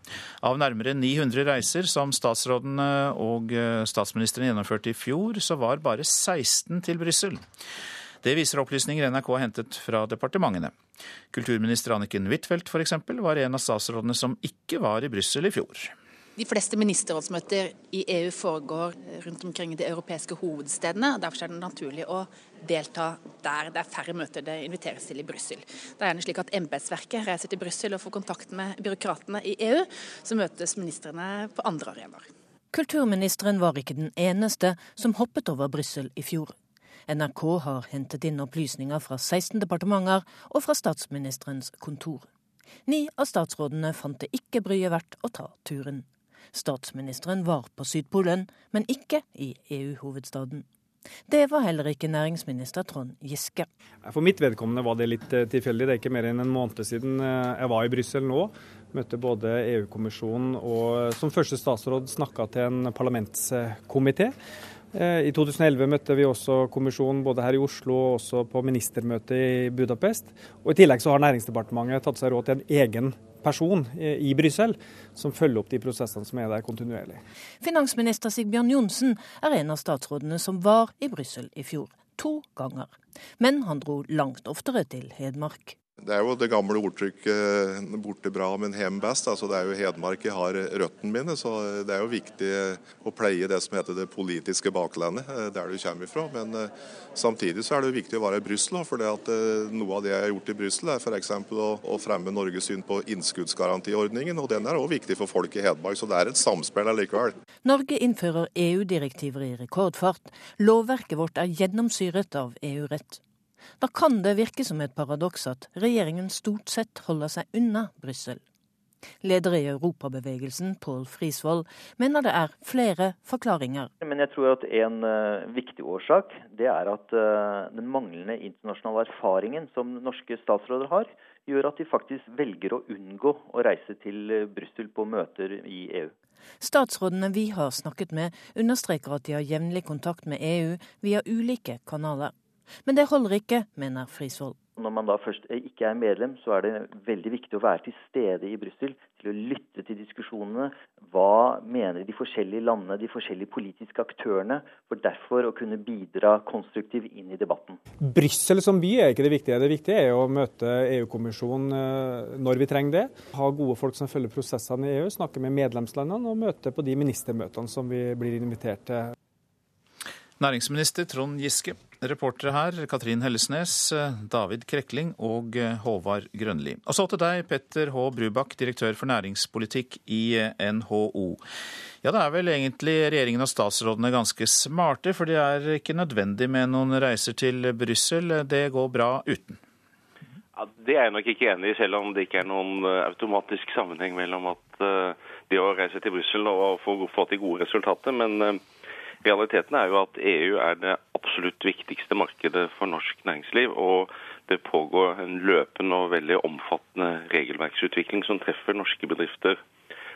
Av nærmere 900 reiser som statsrådene og statsministeren gjennomførte i fjor, så var bare 16 til Brussel. Det viser opplysninger NRK har hentet fra departementene. Kulturminister Anniken Huitfeldt f.eks. var en av statsrådene som ikke var i Brussel i fjor. De fleste ministerrådsmøter i EU foregår rundt omkring de europeiske hovedstedene. og Derfor er det naturlig å delta der. Det er færre møter det inviteres til i Brussel. Det er gjerne slik at embetsverket reiser til Brussel og får kontakt med byråkratene i EU. Så møtes ministrene på andre arenaer. Kulturministeren var ikke den eneste som hoppet over Brussel i fjor. NRK har hentet inn opplysninger fra 16 departementer og fra statsministerens kontor. Ni av statsrådene fant det ikke bryet verdt å ta turen. Statsministeren var på Sydpolen, men ikke i EU-hovedstaden. Det var heller ikke næringsminister Trond Giske. For mitt vedkommende var det litt eh, tilfeldig. Det er ikke mer enn en måned siden eh, jeg var i Brussel nå. Møtte både EU-kommisjonen og som første statsråd snakka til en parlamentskomité. Eh, I 2011 møtte vi også kommisjonen både her i Oslo og også på ministermøtet i Budapest. Og I tillegg så har Næringsdepartementet tatt seg råd til en egen person i Brussel som følger opp de prosessene som er der kontinuerlig. Finansminister Sigbjørn Johnsen er en av statsrådene som var i Brussel i fjor. To ganger. Men han dro langt oftere til Hedmark. Det er jo det gamle ordtrykket 'borte bra, men hjem best'. Altså, det er jo Hedmark jeg har røttene mine, så det er jo viktig å pleie det som heter det politiske baklandet, eh, der du kommer ifra. Men eh, samtidig så er det jo viktig å være i Brussel. For eh, noe av det jeg har gjort i Brussel, er f.eks. Å, å fremme Norges syn på innskuddsgarantiordningen. Og den er òg viktig for folk i Hedmark, så det er et samspill allikevel. Norge innfører EU-direktiver i rekordfart. Lovverket vårt er gjennomsyret av EU-rett. Da kan det virke som et paradoks at regjeringen stort sett holder seg unna Brussel. Leder i Europabevegelsen, Pål Frisvold, mener det er flere forklaringer. Men jeg tror at en uh, viktig årsak det er at uh, den manglende internasjonale erfaringen som norske statsråder har, gjør at de faktisk velger å unngå å reise til uh, Brussel på møter i EU. Statsrådene vi har snakket med, understreker at de har jevnlig kontakt med EU via ulike kanaler. Men det holder ikke, mener Frisvold. Når man da først ikke er medlem, så er det veldig viktig å være til stede i Brussel. Til å lytte til diskusjonene. Hva mener de forskjellige landene, de forskjellige politiske aktørene? For derfor å kunne bidra konstruktivt inn i debatten. Brussel som by er ikke det viktige. Det viktige er å møte EU-kommisjonen eh, når vi trenger det. Ha gode folk som følger prosessene i EU, snakke med medlemslandene og møte på de ministermøtene som vi blir invitert til. Næringsminister Trond Giske. Reportere her Katrin Hellesnes, David Krekling og Håvard Grønli. Og så til deg, Petter H. Brubakk, direktør for næringspolitikk i NHO. Ja, det er vel egentlig regjeringen og statsrådene ganske smarte, for det er ikke nødvendig med noen reiser til Brussel. Det går bra uten. Ja, det er jeg nok ikke enig i, selv om det ikke er noen eh, automatisk sammenheng mellom at det å reise til Brussel og få, få til gode resultater. men Realiteten er jo at EU er det absolutt viktigste markedet for norsk næringsliv. Og det pågår en løpende og veldig omfattende regelverksutvikling som treffer norske bedrifter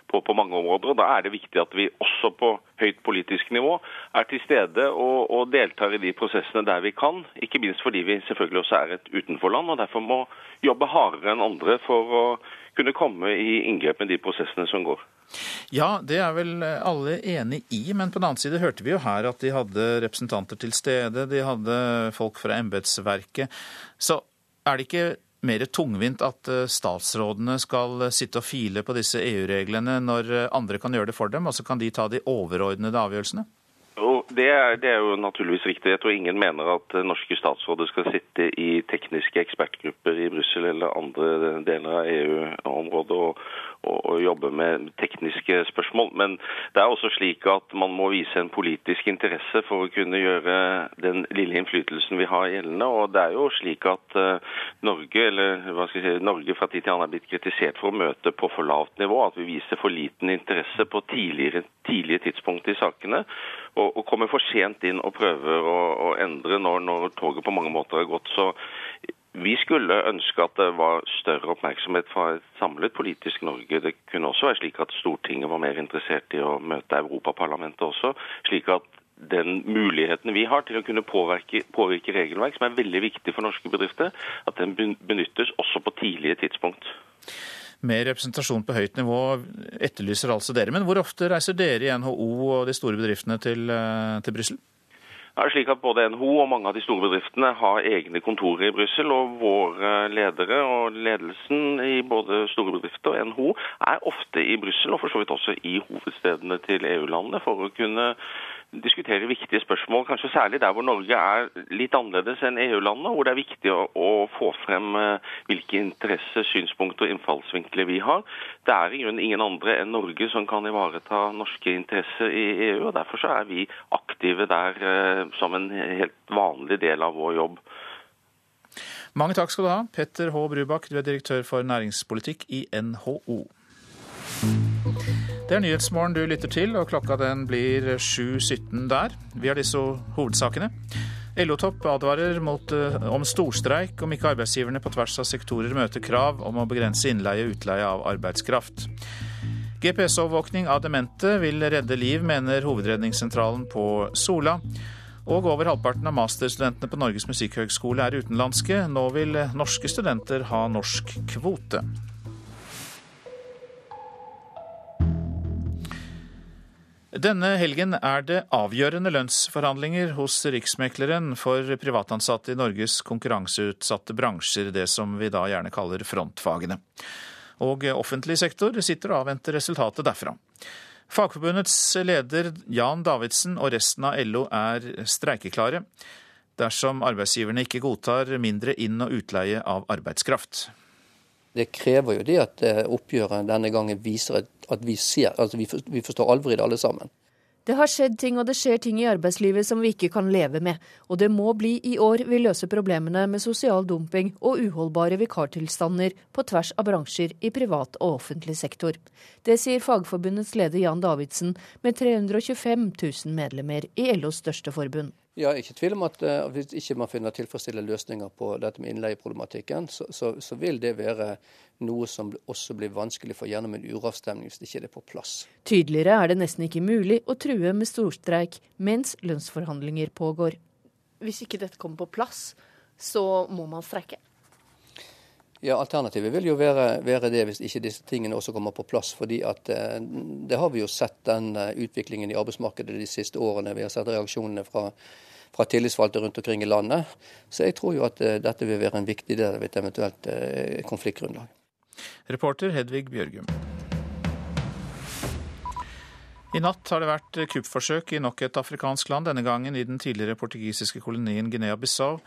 på, på, mange områder. og Da er det viktig at vi også på høyt politisk nivå er til stede og, og, deltar i de prosessene der vi kan. Ikke minst fordi vi selvfølgelig også er et utenforland og derfor må jobbe hardere enn andre for å kunne komme i inngrep med de prosessene som går. Ja, det er vel alle enig i, men på den annen side hørte vi jo her at de hadde representanter til stede, de hadde folk fra embetsverket. Så er det ikke mer tungvint at eh, statsrådene skal sitte og file på disse EU-reglene når andre kan gjøre det for dem, og så kan de ta de overordnede avgjørelsene? Det er, det er, jo naturligvis riktig. Jeg tror ingen mener at norske statsråder skal sitte i tekniske ekspertgrupper i Brussel eller andre deler av EU-området og, å, jobbe med tekniske spørsmål. Men det er også slik at man må vise en politisk interesse for å kunne gjøre den lille innflytelsen vi har gjeldende. Og det er jo slik at uh, Norge, eller hva skal jeg si, Norge fra tid til annen er blitt kritisert for å møte på for lavt nivå. At vi viser for liten interesse på tidligere, tidlige tidspunkt i sakene. Og, og kommer for sent inn og prøver å, å endre når, når toget på mange måter har gått. Så vi skulle ønske at det var større oppmerksomhet fra et samlet politisk Norge. Det kunne også være slik at Stortinget var mer interessert i å møte Europaparlamentet også. slik at den muligheten vi har til å kunne påvirke, påvirke, regelverk, som er veldig viktig for norske bedrifter, at den benyttes også på tidlige tidspunkt. Mer representasjon på høyt nivå etterlyser altså dere. Men hvor ofte reiser dere i NHO og de store bedriftene til, eh, til Brussel? Er slik at Både NHO og mange av de store bedriftene har egne kontorer i Brussel. Og våre ledere og ledelsen i både store bedrifter og NHO er ofte i Brussel, og for så vidt også i hovedstedene til EU-landene, for å kunne diskutere viktige spørsmål, kanskje særlig der hvor Norge er litt annerledes enn EU-landene, hvor det er viktig å, å, få frem eh, hvilke interesser, synspunkter og innfallsvinkler vi har. Det er i grunnen ingen andre enn Norge som kan ivareta norske interesser i EU, og derfor er vi aktive der eh, som en helt vanlig del av vår jobb. Mange takk skal du ha, Petter H. Brubakk, du er direktør for næringspolitikk i NHO. Det er Nyhetsmorgen du lytter til, og klokka den blir 7.17 der. Vi har disse hovedsakene. LO-topp advarer mot, eh, om storstreik om ikke arbeidsgiverne på tvers av sektorer møter krav om å begrense innleie og utleie av arbeidskraft. GPS-overvåkning av demente vil redde liv, mener Hovedredningssentralen på Sola. Og over halvparten av masterstudentene på Norges musikkhøgskole er utenlandske. Nå vil norske studenter ha norsk kvote. Denne helgen er det avgjørende lønnsforhandlinger hos Riksmekleren for privatansatte i Norges konkurranseutsatte bransjer, det som vi da gjerne kaller frontfagene. Og offentlig sektor sitter og avventer resultatet derfra. Fagforbundets leder Jan Davidsen og resten av LO er streikeklare dersom arbeidsgiverne ikke godtar mindre inn- og utleie av arbeidskraft. Det krever jo det at eh, oppgjøret denne gangen viser at vi ser, altså vi forstår alvoret i det alle sammen. Det har skjedd ting og det skjer ting i arbeidslivet som vi ikke kan leve med, og det må bli i år vi løser problemene med sosial dumping og uholdbare vikartilstander på tvers av bransjer i privat og offentlig sektor. Det sier Fagforbundets leder Jan Davidsen, med 325 000 medlemmer i LOs største forbund. Jeg er ikke tvil om at uh, hvis ikke man finner tilfredsstillende løsninger på dette med innleieproblematikken, så, så, så, vil det være noe som også blir vanskelig for gjennom en uravstemning hvis det ikke er på plass. Tydeligere er det nesten ikke mulig å true med storstreik mens lønnsforhandlinger pågår. Hvis ikke dette kommer på plass, så må man streike? Ja, Alternativet vil jo være, være, det hvis ikke disse tingene også kommer på plass. fordi at eh, Det har vi jo sett den eh, utviklingen i arbeidsmarkedet de siste årene. Vi har sett reaksjonene fra, fra tillitsvalgte rundt omkring i landet. Så jeg tror jo at eh, dette vil være en viktig del av et eventuelt konfliktgrunnlag. Reporter Hedvig Bjørgum. I natt har det vært kuppforsøk i nok et afrikansk land, denne gangen i den tidligere portugisiske kolonien Guinea-Bissau.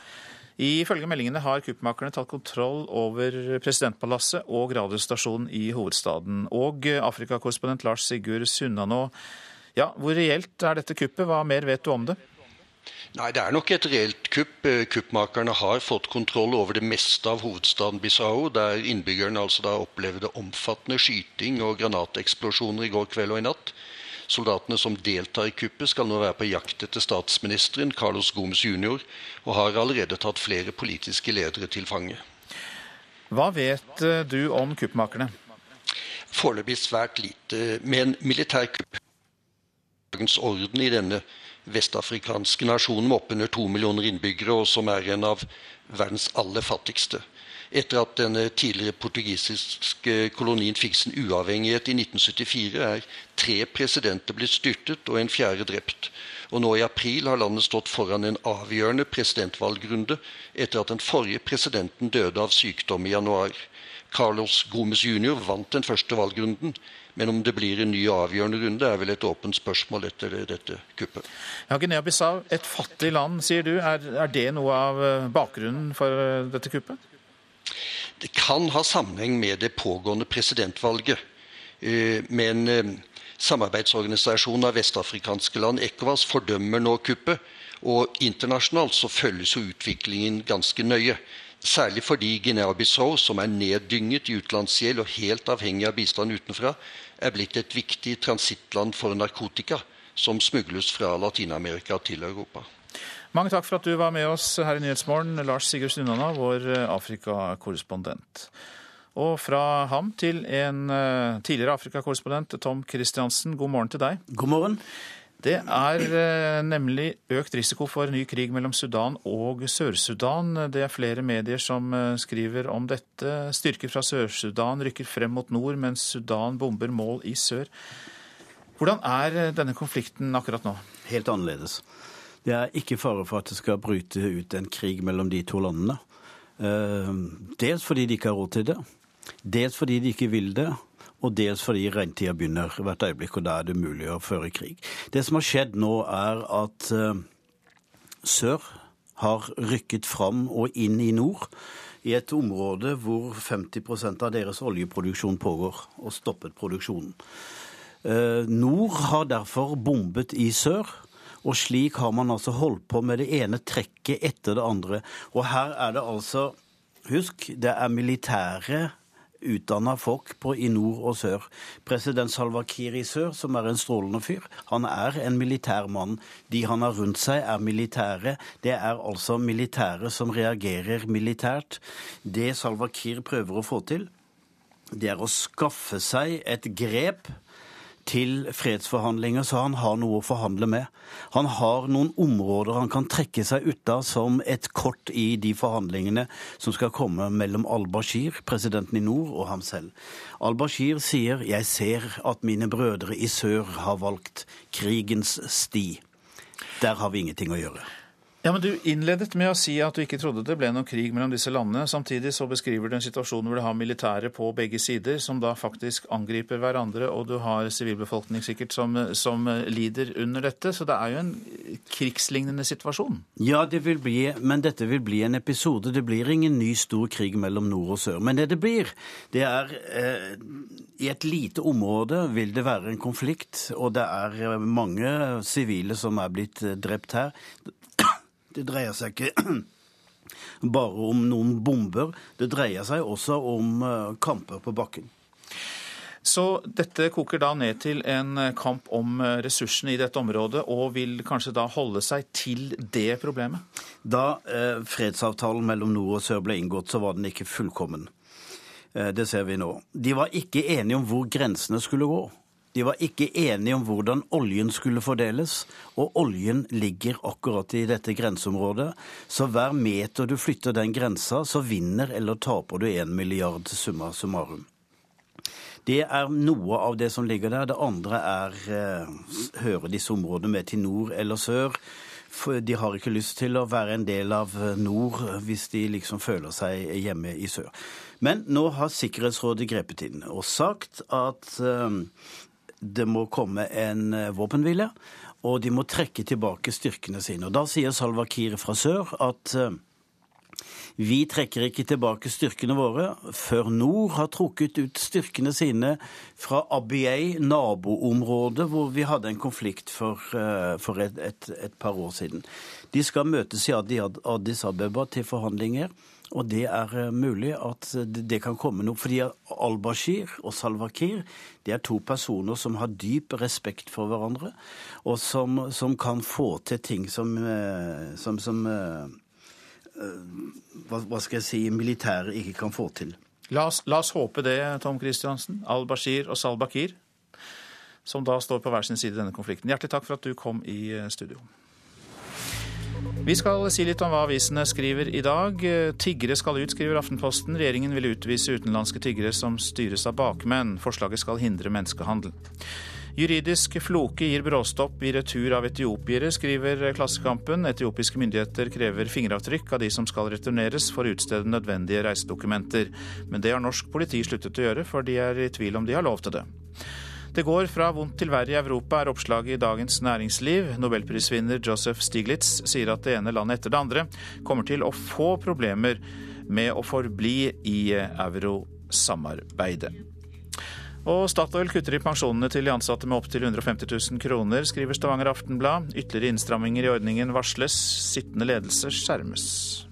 Ifølge meldingene har kuppmakerne tatt kontroll over presidentpalasset og radiostasjonen i hovedstaden. Og Afrikakorrespondent Lars Sigurd Sunnanå, ja, hvor reelt er dette kuppet? Hva mer vet du om det? Nei, Det er nok et reelt kupp. Kuppmakerne har fått kontroll over det meste av hovedstaden Bissau, der innbyggerne altså da opplevde omfattende skyting og granateksplosjoner i går kveld og i natt. Soldatene som deltar i kuppet, skal nå være på jakt etter statsministeren, Carlos Gomes jr., og har allerede tatt flere politiske ledere til fange. Hva vet eh, du om kuppmakerne? Foreløpig svært lite. Med en militærkupp dagens orden i denne vestafrikanske nasjonen med oppunder to millioner innbyggere, og som er en av verdens aller fattigste etter at den tidligere portugisiske kolonien fikk sin uavhengighet i 1974, er tre presidenter blitt styrtet og en fjerde drept. Og nå i april har landet stått foran en avgjørende presidentvalgrunde etter at den forrige presidenten døde av sykdom i januar. Carlos Gomes jr. vant den første valgrunden, men om det blir en ny avgjørende runde, er vel et åpent spørsmål etter dette kuppet. Ja, Guinea-Bissau, et fattig land, sier du. Er, er det noe av bakgrunnen for dette kuppet? Det kan ha sammenheng med det pågående presidentvalget. Eh, men eh, samarbeidsorganisasjonen av vestafrikanske land, ECOWAS, fordømmer nå kuppet. Og internasjonalt så følges jo utviklingen ganske nøye. Særlig fordi Guinea-Bissau, som er neddynget i utenlandsgjeld og helt avhengig av bistand utenfra, er blitt et viktig transittland for narkotika som smugles fra Latin-Amerika til Europa. Mange takk for at du var med oss her i Nyhetsmorgen, Lars Sigurd Sunnana, vår Afrika-korrespondent. Og fra ham til en tidligere Afrika-korrespondent, Tom Christiansen. God morgen til deg. God morgen. Det er eh, nemlig økt risiko for ny krig mellom Sudan og Sør-Sudan. Det er flere medier som skriver om dette. Styrker fra Sør-Sudan rykker frem mot nord, mens Sudan bomber mål i sør. Hvordan er denne konflikten akkurat nå? Helt annerledes. Det er ikke fare for at det skal bryte ut en krig mellom de to landene. Eh, dels fordi de ikke har råd til det, dels fordi de ikke vil det, og dels fordi regntida begynner hvert øyeblikk, og da er det mulig å føre krig. Det som har skjedd nå, er at eh, sør har rykket fram og inn i nord i et område hvor 50% av deres oljeproduksjon pågår, og stoppet produksjonen. Eh, nord har derfor bombet i sør. Og slik har man altså holdt på med det ene trekket etter det andre. Og her er det altså Husk, det er militære utdanna folk på, i nord og sør. President Salva Kiir i sør, som er en strålende fyr, han er en militær mann. De han har rundt seg, er militære. Det er altså militære som reagerer militært. Det Salva Kiir prøver å få til, det er å skaffe seg et grep til fredsforhandlinger så han har noe å forhandle med. Han har noen områder han kan trekke seg ut av som et kort i de forhandlingene som skal komme mellom al-Bashir, presidenten i nord, og ham selv. Al-Bashir sier 'jeg ser at mine brødre i sør har valgt krigens sti'. Der har vi ingenting å gjøre. Ja, men Du innledet med å si at du ikke trodde det ble noen krig mellom disse landene. Samtidig så beskriver du en situasjon hvor du har militære på begge sider, som da faktisk angriper hverandre, og du har sivilbefolkning sikkert som, som lider under dette. Så det er jo en krigslignende situasjon. Ja, det vil bli, men dette vil bli en episode. Det blir ingen ny stor krig mellom nord og sør. Men det det blir, det er eh, I et lite område vil det være en konflikt, og det er eh, mange sivile som er blitt eh, drept her. Det dreier seg ikke bare om noen bomber, det dreier seg også om eh, kamper på bakken. Så dette koker da ned til en kamp om ressursene i dette området, og vil kanskje da holde seg til det problemet? Da eh, fredsavtalen mellom nord og sør ble inngått, så var den ikke fullkommen. Eh, det ser vi nå. De var ikke enige om hvor grensene skulle gå. De var ikke enige om hvordan oljen skulle fordeles, og oljen ligger akkurat i dette grenseområdet. Så hver meter du flytter den grensa, så vinner eller taper du én milliard summa summarum. Det er noe av det som ligger der. Det andre er eh, hører disse områdene med til nord eller sør. For de har ikke lyst til å være en del av nord hvis de liksom føler seg hjemme i sør. Men nå har Sikkerhetsrådet grepet inn og sagt at eh, det må komme en eh, våpenhvile, og de må trekke tilbake styrkene sine. Og Da sier Salwa Kiir fra sør at eh, vi trekker ikke tilbake styrkene våre før nord har trukket ut styrkene sine fra Abyei, naboområdet hvor vi hadde en konflikt for, eh, for et, et, et, par år siden. De skal møtes i Addis Abeba til forhandlinger. Og det er eh, mulig at det kan komme noe. Fordi al-Bashir og Salwa Kiir det er to personer som har dyp respekt for hverandre, og som, som kan få til ting som, eh, som, som hva, hva, skal jeg si, militæret ikke kan få til. La oss, la oss håpe det, Tom Christiansen. Al-Bashir og Salwa Kiir, som da står på hver sin side i denne konflikten. Hjertelig takk for at du kom i studio. Vi skal si litt om hva avisene skriver i dag. Tiggere skal ut, skriver Aftenposten. Regjeringen vil utvise utenlandske tiggere som styres av bakmenn. Forslaget skal hindre menneskehandel. Juridisk floke gir bråstopp i retur av etiopiere, skriver Klassekampen. Etiopiske myndigheter krever fingeravtrykk av de som skal returneres for å utstede nødvendige reisedokumenter. Men det har norsk politi sluttet å gjøre, for de er i tvil om de har lov til det. Det går fra vondt til verre i Europa, er oppslaget i Dagens Næringsliv. Nobelprisvinner Joseph Stiglitz sier at det ene landet etter det andre kommer til å få problemer med å forbli i eurosamarbeidet. Og Statoil kutter i pensjonene til de ansatte med opptil 150 000 kroner, skriver Stavanger Aftenblad. Ytterligere innstramminger i ordningen varsles. Sittende ledelse skjermes.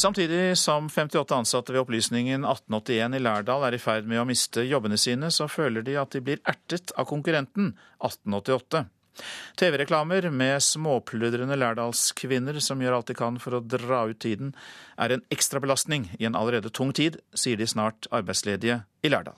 Samtidig som 58 ansatte ved Opplysningen 1881 i Lærdal er i ferd med å miste jobbene sine, så føler de at de blir ertet av konkurrenten 1888. TV-reklamer med småpludrende lærdalskvinner som gjør alt de kan for å dra ut tiden, er en ekstra belastning i en allerede tung tid, sier de snart arbeidsledige i Lærdal.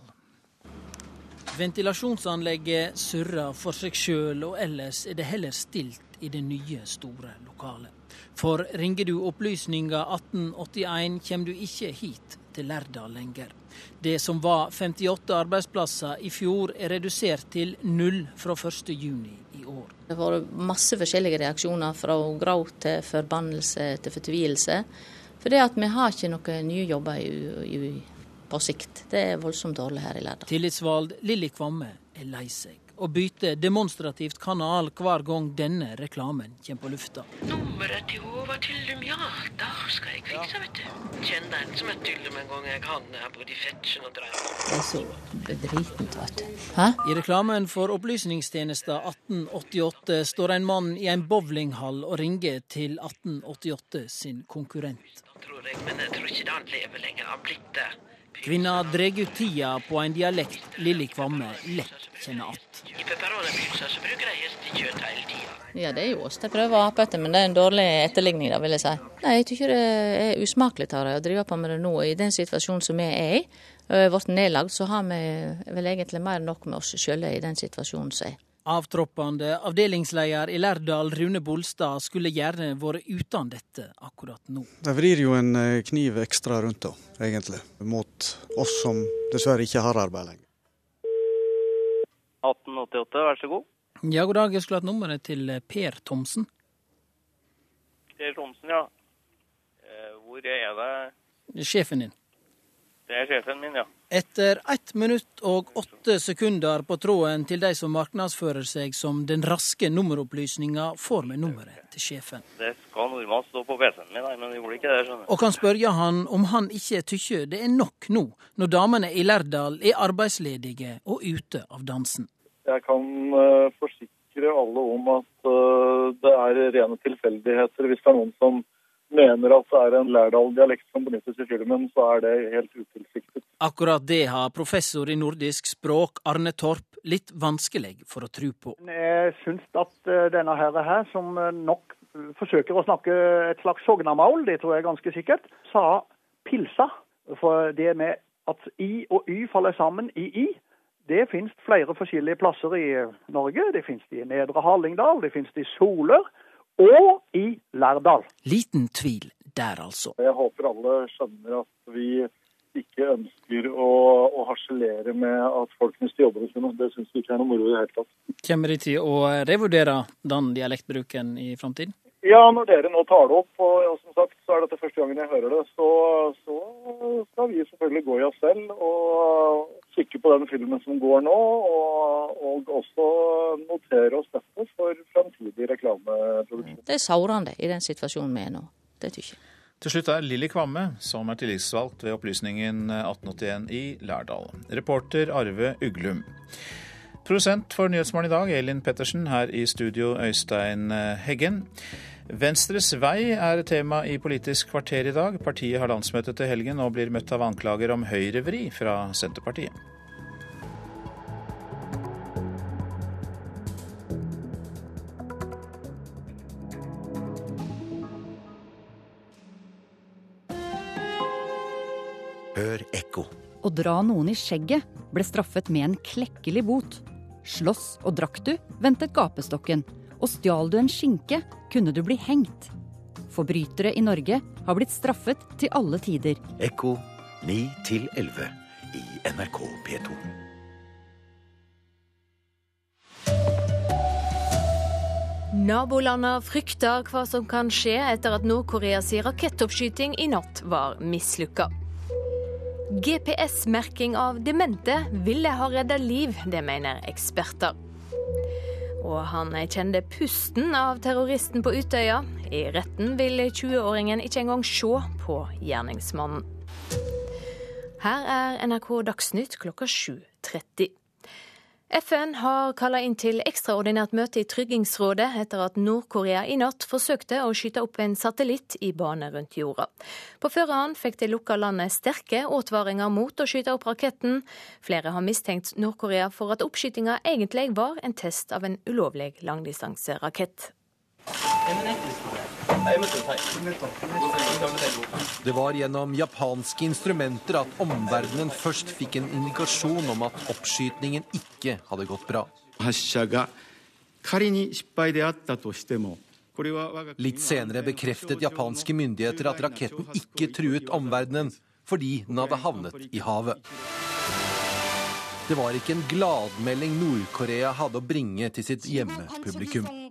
Ventilasjonsanlegget surrer for seg sjøl, og ellers er det heller stilt i det nye, store lokalet. For ringer du opplysninga 1881, kommer du ikke hit til Lærdal lenger. Det som var 58 arbeidsplasser i fjor, er redusert til null fra 1.6 i år. Det har vært masse forskjellige reaksjoner, fra gråt til forbannelse til fortvilelse. For det at vi har ikke noen nye jobber i, i, på sikt. Det er voldsomt dårlig her i Lærdal. Tillitsvalgt Lilly Kvamme er lei seg og bytte demonstrativt kanal hver gang denne reklamen kommer på lufta. Nummeret til Håvard Tyllum, ja, da skal jeg fikse, vet du. Kjenner en som er Tyllum en gang jeg kan Jeg har bodd i Fetsjen og Drøm. Det er så bedritent, vet du. Hæ? I reklamen for Opplysningstjenesten 1888 står en mann i en bowlinghall og ringer til 1888 sin konkurrent. Tror jeg, men jeg tror ikke han lever lenger. Han har blitt det. Kvinna dreg ut tida på en dialekt Lilly Kvamme lett kjenner igjen. I pepperoni-pølsa så bruker de hestekjøtt hele tida. Ja, det er jo oss de prøver å ha på etter, men det er en dårlig etterligning, da, vil jeg si. Nei, jeg tykker det er usmakelig dem å drive på med det nå, i den situasjonen som vi er i. Blitt nedlagt, så har vi vel egentlig mer enn nok med oss sjøle i den situasjonen som er. Avtroppende avdelingsleder i Lærdal, Rune Bolstad, skulle gjerne vært uten dette akkurat nå. De vrir jo en eh, kniv ekstra rundt, da, egentlig, mot oss som dessverre ikke har arbeid lenger. 1888, vær så god. Ja, god dag. Jeg skulle hatt nummeret til Per Thomsen. Per Thomsen, ja. Eh, hvor er det? Sjefen din. Det er sjefen min, ja. Etter ett minutt og åtte sekunder på tråden til de som markedsfører seg som den raske nummeropplysninga, får vi nummeret til sjefen. Det skal normalt stå på PC-en min, men det gjorde ikke det. skjønner Og kan spørre han om han ikke tykker det er nok nå, når damene i Lærdal er arbeidsledige og ute av dansen. Jeg kan uh, forsikre alle om at uh, det er rene tilfeldigheter. Hvis det er noen som mener at det er en Lærdal-dialekt som benyttes i filmen, så er det helt utilsiktet. Akkurat det har professor i nordisk språk Arne Torp litt vanskelig for å tro på. Jeg syns at eh, denne herre her, som eh, nok forsøker å snakke et slags sognamål, det tror jeg ganske sikkert, sa pilsa. For det med at i og y faller sammen i i, det finnes flere forskjellige plasser i Norge. Det finnes i Nedre Hallingdal, det finnes i Soler og i Lærdal. Liten tvil der, altså. Jeg håper alle skjønner at vi ikke ønsker å, å harselere med at folk mister jobbene sine. Det syns vi ikke er noe moro i det hele tatt. Kommer de til å revurdere den dialektbruken i framtiden? Ja, når dere nå tar det opp, og som sagt så er dette første gangen jeg hører det, så, så skal vi selvfølgelig gå i oss selv og kikke på den filmen som går nå, og, og også notere oss dette for framtidig reklameproduksjon. Det er sårende i den situasjonen vi er nå. Det tykker jeg. Til slutt er Lilly Kvamme, som er tillitsvalgt ved Opplysningen 1881 i Lærdal. Reporter Arve Uglum. Produsent for Nyhetsmorgen i dag, Elin Pettersen. Her i studio, Øystein Heggen. Venstres vei er tema i Politisk kvarter i dag. Partiet har landsmøte til helgen og blir møtt av anklager om høyrevri fra Senterpartiet. Hør ekko. Å dra noen i skjegget ble straffet med en klekkelig bot. Slåss og drakk du, ventet gapestokken og stjal du en skinke, kunne du bli hengt. Forbrytere i Norge har blitt straffet til alle tider. Ekko 9 11 i NRK P2. Nabolandene frykter hva som kan skje etter at Nord-Koreas rakettoppskyting i natt var mislykka. GPS-merking av demente ville ha redda liv, det mener eksperter. Og han kjente pusten av terroristen på Utøya. I retten vil 20-åringen ikke engang se på gjerningsmannen. Her er NRK Dagsnytt klokka 7.30. FN har kalla inn til ekstraordinært møte i Tryggingsrådet etter at Nord-Korea i natt forsøkte å skyte opp en satellitt i bane rundt jorda. På forhånd fikk det lukka landet sterke advaringer mot å skyte opp raketten. Flere har mistenkt Nord-Korea for at oppskytinga egentlig var en test av en ulovlig langdistanserakett. Det var gjennom japanske instrumenter at omverdenen først fikk en indikasjon om at oppskytingen ikke hadde gått bra. Litt senere bekreftet japanske myndigheter at raketten ikke truet omverdenen fordi den hadde havnet i havet. Det var ikke en gladmelding Nord-Korea hadde å bringe til sitt hjemmepublikum.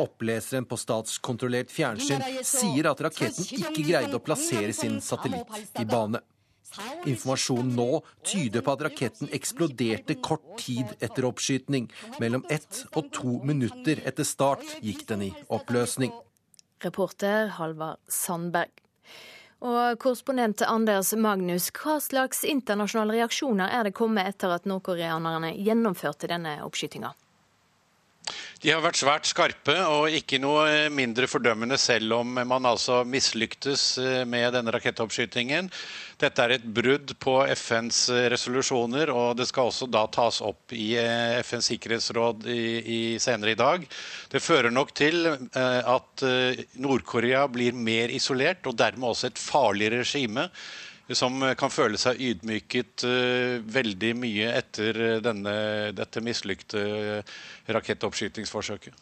Oppleseren på statskontrollert fjernsyn sier at raketten ikke greide å plassere sin satellitt i bane. Informasjonen nå tyder på at raketten eksploderte kort tid etter oppskytning. Mellom ett og to minutter etter start gikk den i oppløsning. Reporter Halvard Sandberg. Og korrespondent Anders Magnus, hva slags internasjonale reaksjoner er det kommet etter at nordkoreanerne gjennomførte denne oppskytinga? De har vært svært skarpe og ikke noe mindre fordømmende selv om man altså mislyktes eh, med denne rakettoppskytingen. Dette er et brudd på FNs resolusjoner, og det skal også da tas opp i eh, FNs sikkerhetsråd i, i senere i dag. Det fører nok til eh, at Nord-Korea blir mer isolert, og dermed også et farligere regime som kan føle seg ydmyket uh, veldig mye etter denne, dette mislykte rakettoppskytingsforsøket.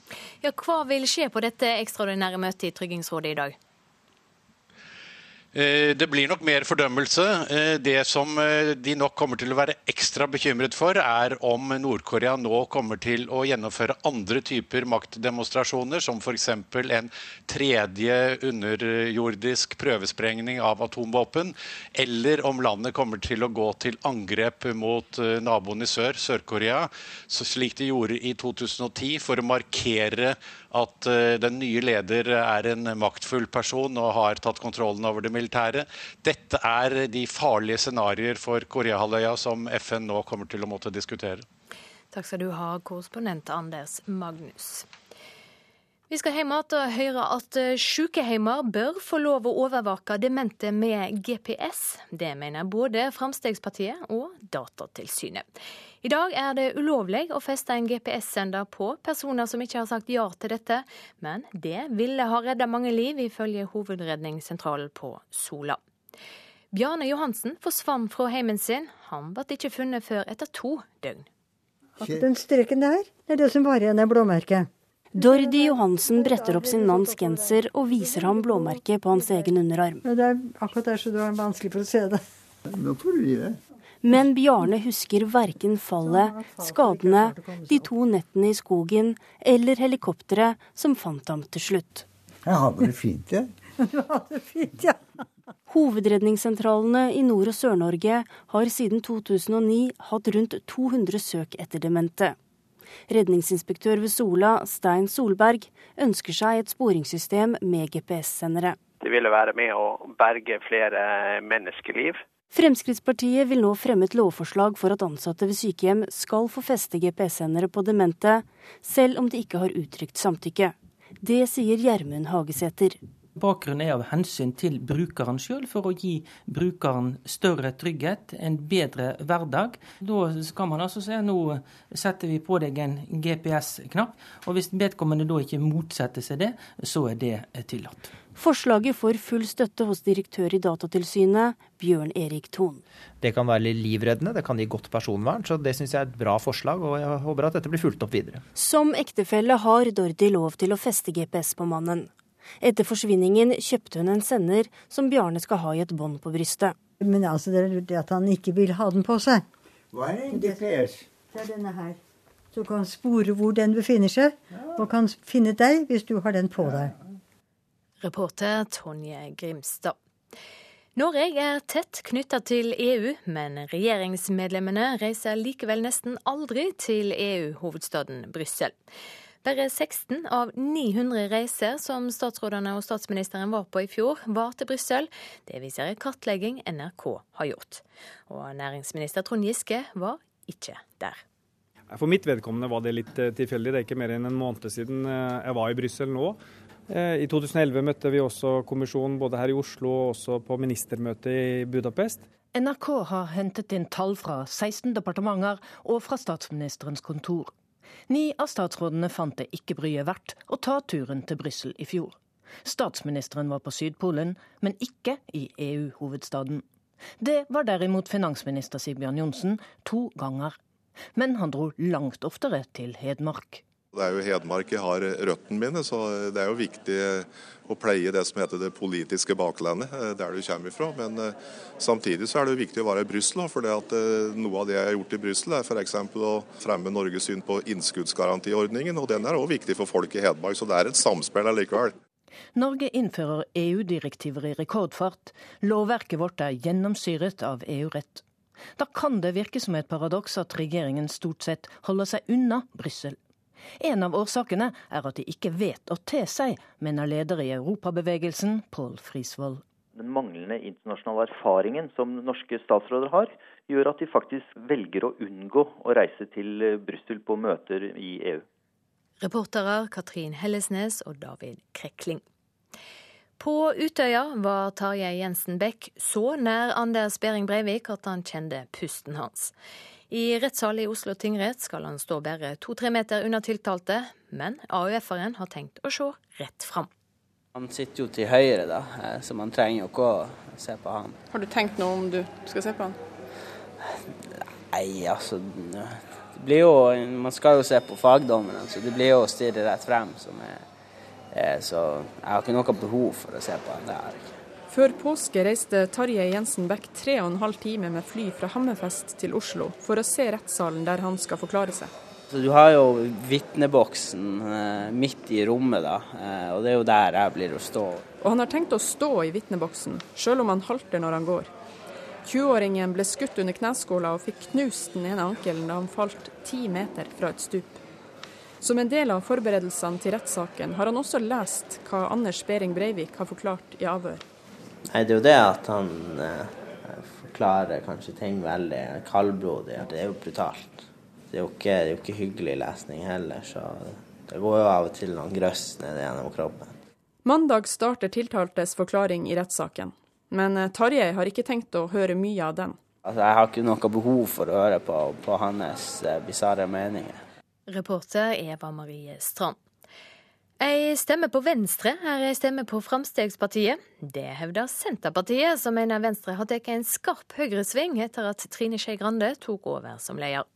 Ja, hva vil skje på dette ekstraordinære møtet i Tryggingsrådet i dag? Eh, det blir nok mer fordømmelse. Eh, det som eh, de nok kommer til å være ekstra bekymret for, er om Nord-Korea nå kommer til å gjennomføre andre typer maktdemonstrasjoner, som f.eks. en tredje underjordisk prøvesprengning av atomvåpen, eller om landet kommer til å gå til angrep mot naboen i sør, Sør-Korea, slik de gjorde i 2010, for å markere at eh, den nye leder er en maktfull person og har tatt kontrollen over det militære. Dette er de farlige scenarioer for Koreahalvøya som FN nå kommer til å måtte diskutere. Takk skal du ha, korrespondent Anders Magnus. Vi skal hjem igjen og høre at eh, sykehjemmer bør få lov å overvåke demente med GPS. Det mener både Fremskrittspartiet og Datatilsynet. I dag er det ulovlig å feste en GPS-sender på personer som ikke har sagt ja til dette, men det ville ha redda mange liv, ifølge Hovedredningssentralen på Sola. Bjarne Johansen forsvant fra heimen sin. Han ble ikke funnet før etter to døgn. Den streken der, det er det som var igjen av blåmerket. Dordi Johansen bretter opp sin manns genser og viser ham blåmerket på hans egen underarm. Det er akkurat der så du har vanskelig for å se det. Nå får du gi det. Men Bjarne husker verken fallet, skadene, de to nettene i skogen eller helikopteret som fant ham til slutt. Jeg hadde det fint, jeg. Du hadde det fint, ja. Hovedredningssentralene i Nord- og Sør-Norge har siden 2009 hatt rundt 200 søk etter demente. Redningsinspektør ved Sola, Stein Solberg, ønsker seg et sporingssystem med GPS-sendere. Det ville være med å berge flere menneskeliv. Fremskrittspartiet vil nå fremme et lovforslag for at ansatte ved sykehjem skal få feste GPS-sendere på demente, selv om de ikke har uttrykt samtykke. Det sier Gjermund Hagesæter. Bakgrunnen er av hensyn til brukeren sjøl, for å gi brukeren større trygghet, en bedre hverdag. Da skal man altså si nå setter vi på deg en GPS-knapp, og hvis vedkommende da ikke motsetter seg det, så er det tillatt. Forslaget får full støtte hos direktør i Datatilsynet, Bjørn Erik Thon. Det kan være livreddende, det kan gi godt personvern, så det syns jeg er et bra forslag, og jeg håper at dette blir fulgt opp videre. Som ektefelle har Dordi lov til å feste GPS på mannen. Etter forsvinningen kjøpte hun en sender som Bjarne skal ha i et bånd på brystet. Men altså, det er lurt at han ikke vil ha den på seg. Hva er en GPS? Det er denne her. Så du kan spore hvor den befinner seg, og kan finne deg hvis du har den på deg. Reporter Tonje Grimstad. Norge er tett knytta til EU, men regjeringsmedlemmene reiser likevel nesten aldri til EU-hovedstaden Brussel. Bare 16 av 900 reiser som statsrådene og statsministeren var på i fjor, var til Brussel. Det viser en kartlegging NRK har gjort. Og næringsminister Trond Giske var ikke der. For mitt vedkommende var det litt eh, tilfeldig. Det er ikke mer enn en måned siden eh, jeg var i Brussel nå. Eh, I 2011 møtte vi også kommisjonen både her i Oslo og også på ministermøtet i Budapest. NRK har hentet inn tall fra 16 departementer og fra statsministerens kontor. Ni av statsrådene fant det ikke bryet verdt å ta turen til Brussel i fjor. Statsministeren var på Sydpolen, men ikke i EU-hovedstaden. Det var derimot finansminister Sigbjørn Johnsen to ganger. Men han dro langt oftere til Hedmark. Det er jo Hedmark jeg har røttene mine, så det er jo viktig å pleie det som heter det politiske baklandet, eh, der du kommer ifra. Men eh, samtidig så er det jo viktig å være i Brussel, for eh, noe av det jeg har gjort i Brussel, er f.eks. å fremme Norges syn på innskuddsgarantiordningen, og den er òg viktig for folk i Hedmark. Så det er et samspill allikevel. Norge innfører EU-direktiver i rekordfart. Lovverket vårt er gjennomsyret av EU-rett. Da kan det virke som et paradoks at regjeringen stort sett holder seg unna Brussel. En av årsakene er at de ikke vet å te seg, mener leder i Europabevegelsen, Pål Frisvold. Den manglende internasjonale erfaringen som norske statsråder har, gjør at de faktisk velger å unngå å reise til Brussel på møter i EU. Reportere Katrin Hellesnes og David Krekling. På Utøya var Tarjei Jensen Beck så nær Anders Behring Breivik at han kjente pusten hans. I rettssalen i Oslo tingrett skal han stå bare to-tre meter unna tiltalte, men AUF-eren har tenkt å se rett fram. Han sitter jo til høyre, da, eh, så man trenger jo ikke å se på han. Har du tenkt noe om du skal se på han? Nei, altså det blir jo, Man skal jo se på fagdommerne, så det blir jo å stirre rett frem som er Eh, så jeg har ikke noe behov for å se på han. det har jeg der. Før påske reiste Tarjei Jensen Bech tre og en halv time med fly fra Hammerfest til Oslo for å se rettssalen der han skal forklare seg. Så du har jo vitneboksen eh, midt i rommet, da, eh, og det er jo der jeg blir å stå. Og han har tenkt å stå i vitneboksen, sjøl om han halter når han går. 20-åringen ble skutt under kneskåla og fikk knust den ene ankelen da han falt ti meter fra et stup. Som en del av forberedelsene til rettssaken har han også lest hva Anders Behring Breivik har forklart i avhør. Nei, Det er jo det at han eh, forklarer kanskje ting veldig kaldblodig. Det er jo brutalt. Det er jo, ikke, det er jo ikke hyggelig lesning heller, så det går jo av og til noen grøss ned gjennom kroppen. Mandag starter tiltaltes forklaring i rettssaken. Men eh, Tarjei har ikke tenkt å høre mye av den. Altså, jeg har ikke noe behov for å høre på, på hans eh, bisarre meninger. Reporter Eva Marie Strand. Ei stemmer på Venstre er jeg stemmer på Fremskrittspartiet. Det hevder Senterpartiet, som mener Venstre har tatt en skarp høyresving etter at Trine Skei Grande tok over som leder.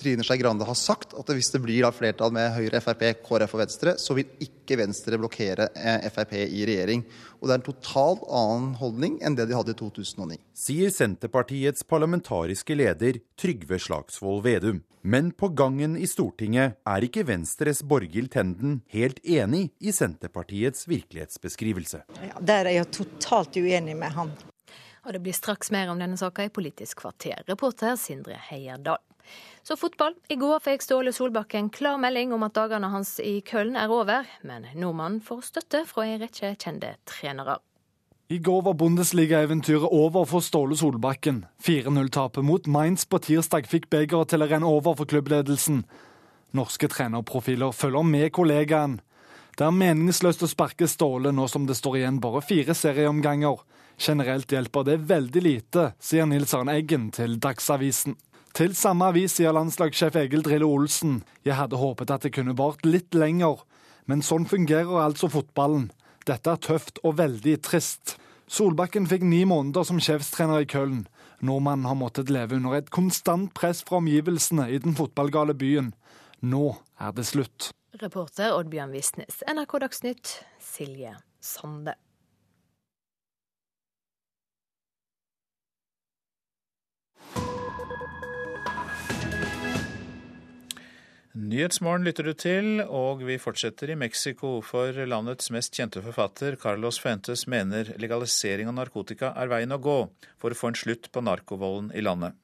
Trine Skei Grande har sagt at hvis det blir flertall med Høyre, Frp, KrF og Venstre, så vil ikke Venstre blokkere eh, Frp i regjering. Og det er en totalt annen holdning enn det de hadde i 2009. Sier Senterpartiets parlamentariske leder Trygve Slagsvold Vedum. Men på gangen i Stortinget er ikke Venstres Borghild Tenden helt enig i Senterpartiets virkelighetsbeskrivelse. Ja, der er jeg totalt uenig med han. Og det blir straks mer om denne saka i Politisk kvarter. Reporter Sindre Heierdal. Så fotball. I går fikk Ståle Solbakken klar melding om at dagene hans i Køln er over, men nordmannen får støtte fra en rekke kjente trenere. I går var Bundesliga-eventyret over for Ståle Solbakken. 4-0-tapet mot Mainz på tirsdag fikk begeret til å renne over for klubbledelsen. Norske trenerprofiler følger med kollegaen. Det er meningsløst å sparke Ståle nå som det står igjen bare fire serieomganger. Generelt hjelper det veldig lite, sier Nils Arne Eggen til Dagsavisen. Til samme avis sier landslagssjef Egil Drille Olsen jeg hadde håpet at det kunne vart litt lenger, men sånn fungerer altså fotballen. Dette er tøft og veldig trist. Solbakken fikk ni måneder som sjefstrener i Køln. Nordmannen har måttet leve under et konstant press fra omgivelsene i den fotballgale byen. Nå er det slutt. Reporter Oddbjørn Visnes, NRK Dagsnytt, Silje Sande. Nyhetsmorgen lytter du til, og vi fortsetter i Mexico, for landets mest kjente forfatter, Carlos Fuentes, mener legalisering av narkotika er veien å gå for å få en slutt på narkovolden i landet.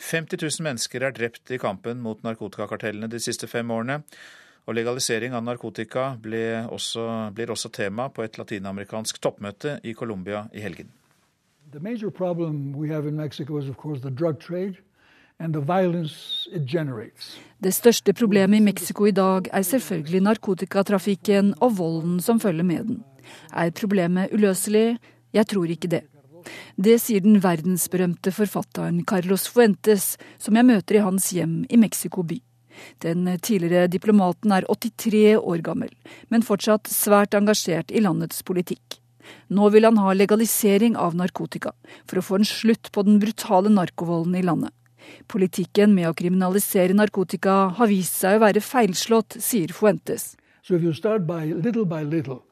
50 000 mennesker er drept i kampen mot narkotikakartellene de siste fem årene, og legalisering av narkotika også, blir også tema på et latinamerikansk toppmøte i Colombia i helgen. The major problem we have in Mexico is of course the drug trade. Det største problemet i Mexico i dag er selvfølgelig narkotikatrafikken og volden som følger med den. Er problemet uløselig? Jeg tror ikke det. Det sier den verdensberømte forfatteren Carlos Fuentes, som jeg møter i hans hjem i Mexico by. Den tidligere diplomaten er 83 år gammel, men fortsatt svært engasjert i landets politikk. Nå vil han ha legalisering av narkotika, for å få en slutt på den brutale narkovolden i landet. Politikken med å kriminalisere narkotika har vist seg å være feilslått, sier Fuentes. So by little by little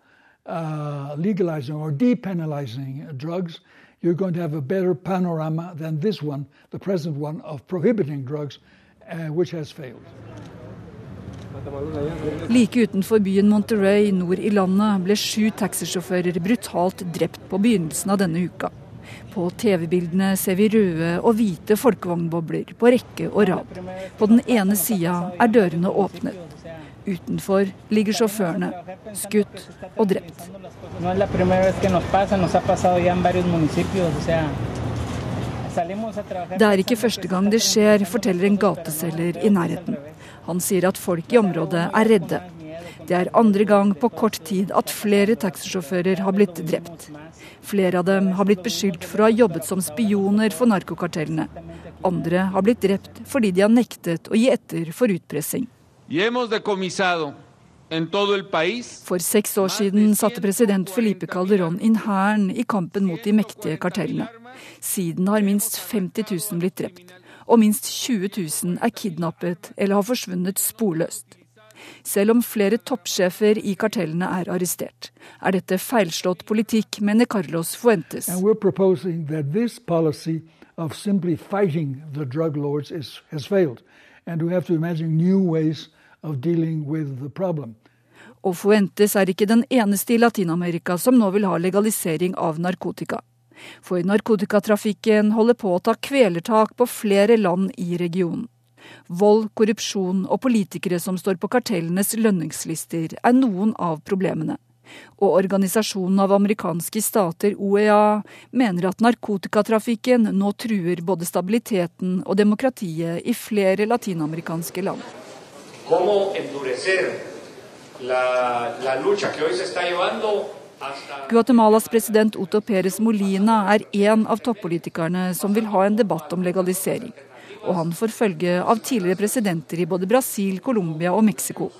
uh, legalizing or depenalizing drugs, you're going to have a better panorama than this one, the present one, of prohibiting drugs, uh, which has failed. Like utenfor byen Monterey nord i landet ble sju taxisjåfører brutalt drept på begynnelsen av denne uka. På TV-bildene ser vi røde og hvite folkevognbobler på rekke og rad. På den ene sida er dørene åpnet. Utenfor ligger sjåførene, skutt og drept. Det er ikke første gang det skjer, forteller en gateselger i nærheten. Han sier at folk i området er redde. Det er andre gang på kort tid at flere taxisjåfører har blitt drept. Flere av dem har blitt beskyldt for å ha jobbet som spioner for narkokartellene. Andre har blitt drept fordi de har nektet å gi etter for utpressing. For seks år siden satte president Felipe Calderón inn hæren i kampen mot de mektige kartellene. Siden har minst 50 000 blitt drept, og minst 20 000 er kidnappet eller har forsvunnet sporløst. Selv om flere toppsjefer i kartellene er arrestert, er dette feilslått politikk, mener Carlos Fuentes. Of simply fighting the drug lords is, has failed, and we have to imagine new ways of dealing with the problem. Og Fuentes er ikke den eneste i Latin-Amerika som nå vil ha legalisering av narkotika. For narkotikatrafikken holder på å ta kvelertak på flere land i regionen. Vold, korrupsjon og politikere som står på kartellenes lønningslister, er noen av problemene. Og Organisasjonen av amerikanske stater, OEA, mener at narkotikatrafikken nå truer både stabiliteten og demokratiet i flere latinamerikanske land. Guatemalas president Otto Perez Molina er en av toppolitikerne som vil ha en debatt om legalisering og han får følge av tidligere presidenter i både Brasil, Colombia og Mexico.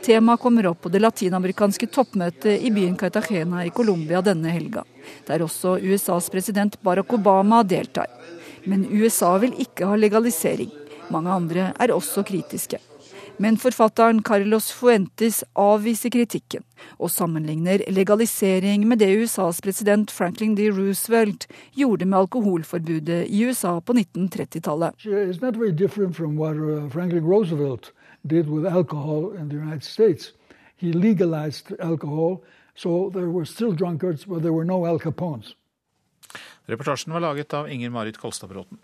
Temaet kommer opp på det latinamerikanske toppmøtet i byen Cartagena i Colombia denne helga, der også USAs president Barack Obama deltar. Men USA vil ikke ha legalisering. Mange andre er også kritiske. Men forfatteren Carlos Fuentes avviser kritikken, og sammenligner legalisering med det USAs president Franklin D. Roosevelt gjorde med alkoholforbudet i USA på 1930-tallet. did with alcohol in the United States. He legalized alcohol, so there were still drunkards, but there were no Al Capones. Reportasjen var laget av Inger Marit Kolstadbråten.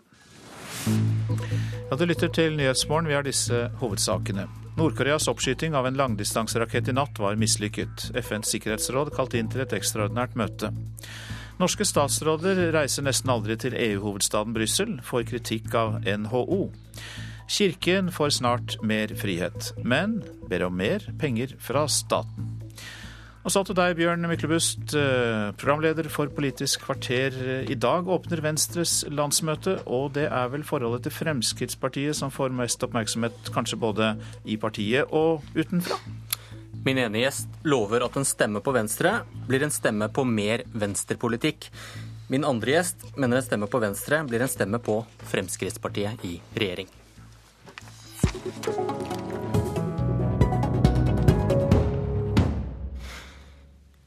Ja, Du lytter til Nyhetsmorgen. Vi har disse hovedsakene. Nord-Koreas oppskyting av en langdistanserakett i natt var mislykket. FNs sikkerhetsråd kalte inn til et ekstraordinært møte. Norske statsråder reiser nesten aldri til EU-hovedstaden Brussel, får kritikk av NHO. Kirken får snart mer frihet, men ber om mer penger fra staten. Og så til deg, Bjørn Myklebust, eh, programleder for Politisk kvarter. I dag åpner Venstres landsmøte, og det er vel forholdet til Fremskrittspartiet som får mest oppmerksomhet, kanskje både i partiet og utenfra? Min ene gjest lover at en stemme på Venstre blir en stemme på mer venstrepolitikk. Min andre gjest mener en stemme på Venstre blir en stemme på Fremskrittspartiet i regjering.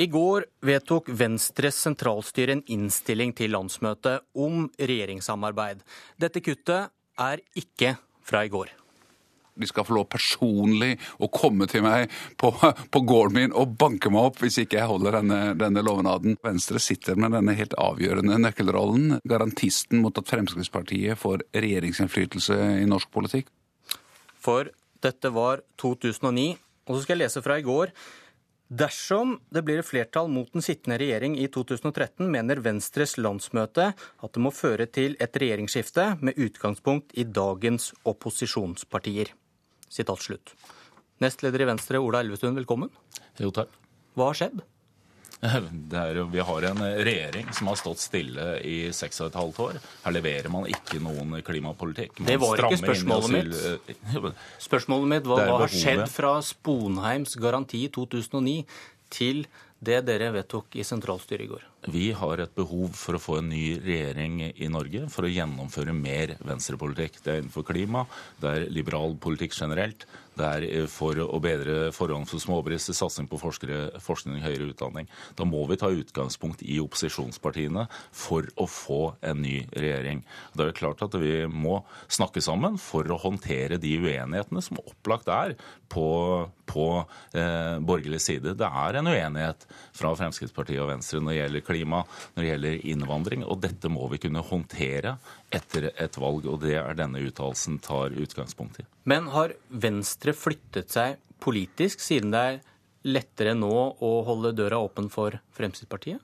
I går vedtok Venstres sentralstyre en innstilling til landsmøtet om regjeringssamarbeid. Dette kuttet er ikke fra i går. De skal få lov personlig å komme til meg på, på gården min og banke meg opp hvis ikke jeg holder denne, denne lovnaden. Venstre sitter med denne helt avgjørende nøkkelrollen, garantisten mot at Fremskrittspartiet får regjeringsinnflytelse i norsk politikk. For dette var 2009, og så skal jeg lese fra i går. Dersom det blir et flertall mot den sittende regjering i 2013, mener Venstres landsmøte at det må føre til et regjeringsskifte med utgangspunkt i dagens opposisjonspartier. Sitat slutt. Nestleder i Venstre, Ola Elvestuen, velkommen. Jo, takk. Hva har skjedd? Er, vi har en regjering som har stått stille i seks og et halvt år. Her leverer man ikke noen klimapolitikk. Man det var ikke spørsmålet mitt. Spørsmålet mitt var hva har skjedd fra Sponheims garanti i 2009 til det dere vedtok i sentralstyret i går? Vi har et behov for å få en ny regjering i Norge for å gjennomføre mer venstrepolitikk. Det er innenfor klima, det er liberal politikk generelt, det er eh, for å bedre forholdene for småbedrifter, satsing på forskere, forskning og høyere utdanning. Da må vi ta utgangspunkt i opposisjonspartiene for å få en ny regjering. Da er det klart at vi må snakke sammen for å håndtere de uenighetene som opplagt er på, på eh, borgerlig side. Det er en uenighet fra Fremskrittspartiet og Venstre når det gjelder klima, når det gjelder innvandring, og dette må vi kunne håndtere etter et valg, og det er denne uttalelsen tar utgangspunkt i. Men har Venstre flyttet seg politisk, siden det er lettere nå å holde døra åpen for Fremskrittspartiet?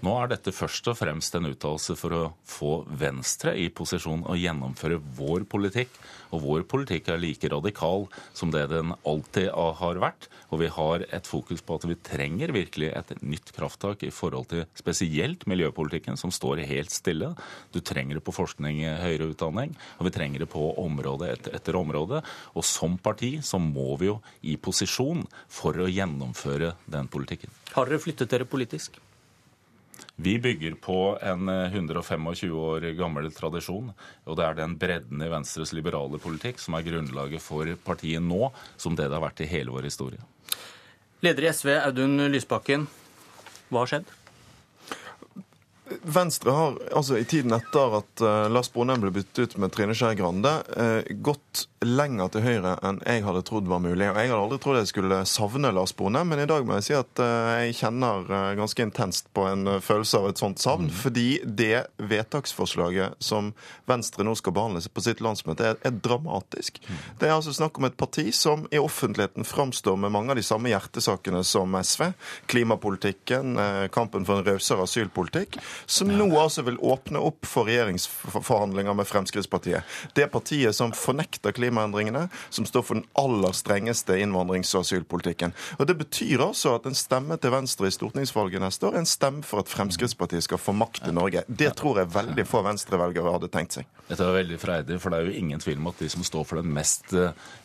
Nå er dette først og fremst en uttalelse for å få Venstre i posisjon og gjennomføre vår politikk. Og vår politikk er like radikal som det den alltid har vært. Og vi har et fokus på at vi trenger virkelig et nytt krafttak i forhold til spesielt miljøpolitikken, som står helt stille. Du trenger det på forskning, høyere utdanning, og vi trenger det på område etter område. Og som parti så må vi jo i posisjon for å gjennomføre den politikken. Har dere flyttet dere politisk? Vi bygger på en 125 eh, år gammel tradisjon. Og det er den bredden i Venstres liberale politikk som er grunnlaget for partiet nå, som det det har vært i hele vår historie. Leder i SV, Audun Lysbakken. Hva har skjedd? Venstre har altså i tiden etter at uh, Lars Bonheim ble byttet ut med Trine Skei Grande, uh, gått lenger til høyre enn jeg hadde trodd var mulig. Og Jeg hadde aldri trodd jeg skulle savne Lars Bone, men i dag må jeg si at uh, jeg kjenner ganske intenst på en følelse av et sånt savn. Mm. Fordi det vedtaksforslaget som Venstre nå skal behandle på sitt landsmøte, er, er dramatisk. Mm. Det er altså snakk om et parti som i offentligheten framstår med mange av de samme hjertesakene som SV. Klimapolitikken, kampen for en rausere asylpolitikk som nå altså vil åpne opp for regjeringsforhandlinger med Fremskrittspartiet. Det partiet som fornekter klimaendringene, som står for den aller strengeste innvandrings- og asylpolitikken. Og Det betyr altså at en stemme til Venstre i stortingsvalget neste år er en stemme for at Fremskrittspartiet skal få makt i Norge. Det tror jeg veldig få venstrevelgere hadde tenkt seg. Dette er veldig freidig, for det er jo ingen tvil om at de som står for den mest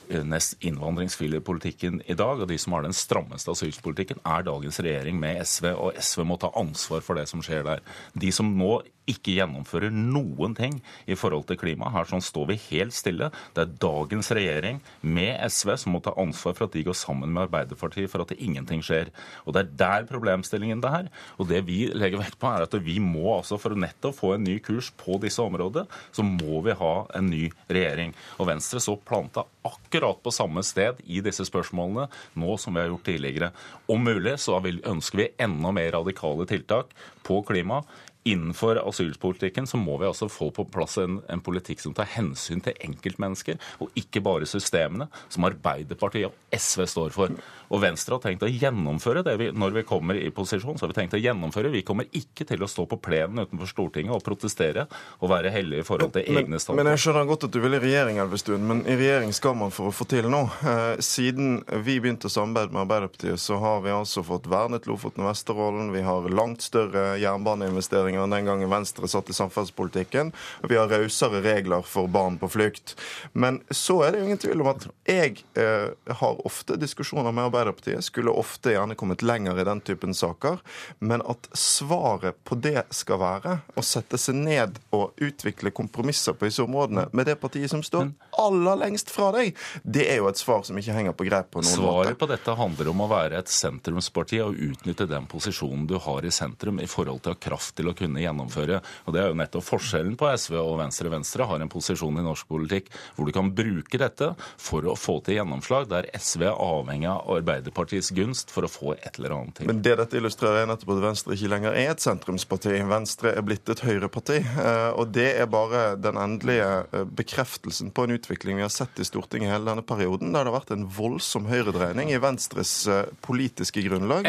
eh, innvandringsfiendtlige innvandringsfrie politikken i dag, og de som har den strammeste asylpolitikken, er dagens regjering med SV, og SV må ta ansvar for det som skjer der. De som nå ikke gjennomfører noen ting i forhold til klima. Her sånn står vi helt stille. Det er dagens regjering med SV som må ta ansvar for at de går sammen med Arbeiderpartiet for at det ingenting skjer. Og Det er der problemstillingen det er. Og det vi legger vekt på, er at vi må altså for nettopp få en ny kurs på disse områdene, så må vi ha en ny regjering. Og Venstre så planta akkurat på samme sted i disse spørsmålene nå som vi har gjort tidligere. Om mulig så ønsker vi enda mer radikale tiltak på klima innenfor asylpolitikken så må vi altså få på plass en, en, politikk som tar hensyn til enkeltmennesker, og ikke bare systemene, som Arbeiderpartiet og SV står for. Og Venstre har tenkt å gjennomføre det vi, når vi kommer i posisjon. så har Vi tenkt å gjennomføre. Vi kommer ikke til å stå på plenen utenfor Stortinget og protestere og være hellige i forhold til egne standpunkter. Men jeg skjønner godt at du vil i regjering, Elvestuen, men i regjering skal man for å få til noe. Eh, siden vi begynte å samarbeide med Arbeiderpartiet, så har vi altså fått vernet Lofoten og Vesterålen. Vi har langt større jernbaneinvesteringer enn den gangen Venstre satt i samferdselspolitikken. Og vi har rausere regler for barn på flukt. Men så er det jo ingen tvil om at jeg eh, har ofte diskusjoner med Arbeiderpartiet, skulle ofte gjerne kommet lenger i den typen saker, men at svaret på det skal være å sette seg ned og utvikle kompromisser på disse områdene med det partiet som står aller lengst fra deg, det er jo et svar som ikke henger på greip på noen Svaret måte. Svaret på dette handler om å være et sentrumsparti og utnytte den posisjonen du har i sentrum i forhold til å ha kraft til å kunne gjennomføre. Og Det er jo nettopp forskjellen på SV og Venstre. Venstre har en posisjon i norsk politikk hvor du kan bruke dette for å få til gjennomslag, der SV er avhengig av Arbeiderpartiets gunst for å få et eller annet til. Men det dette illustrerer, er nettopp at Venstre ikke lenger er et sentrumsparti. Venstre er blitt et høyreparti. Eh, og det er bare den endelige eh, bekreftelsen på en utvikling vi har sett i Stortinget hele denne perioden, der det har vært en voldsom høyredreining i Venstres eh, politiske grunnlag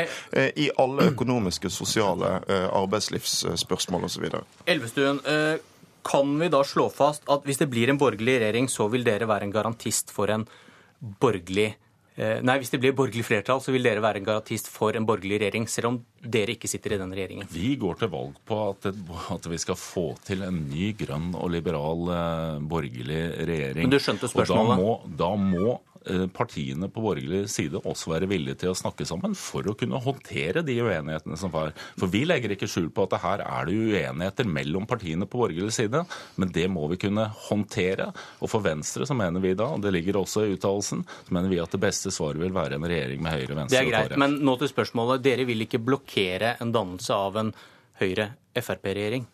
i alle økonomiske, sosiale arbeidslivsspørsmål osv. Elvestuen, kan vi da slå fast at hvis det blir en borgerlig regjering, så vil dere være en garantist for en borgerlig? Eh, nei, Hvis det blir borgerlig flertall, så vil dere være en garantist for en borgerlig regjering, selv om dere ikke sitter i den regjeringen? Vi går til valg på at, at vi skal få til en ny grønn og liberal eh, borgerlig regjering. Men du skjønte spørsmålet? Og da må, da må Eh, partiene på borgerlig side også være villige til å snakke sammen for å kunne håndtere de uenighetene som var. For vi legger ikke skjul på at det her er det uenigheter mellom partiene på borgerlig side, men det må vi kunne håndtere. Og for Venstre så mener vi da, og det ligger også i uttalelsen, så mener vi at det beste svaret vil være en regjering med Høyre, Venstre og KrF. Det er greit, men nå til spørsmålet. Dere vil ikke blokkere en dannelse av en Høyre-Frp-regjering?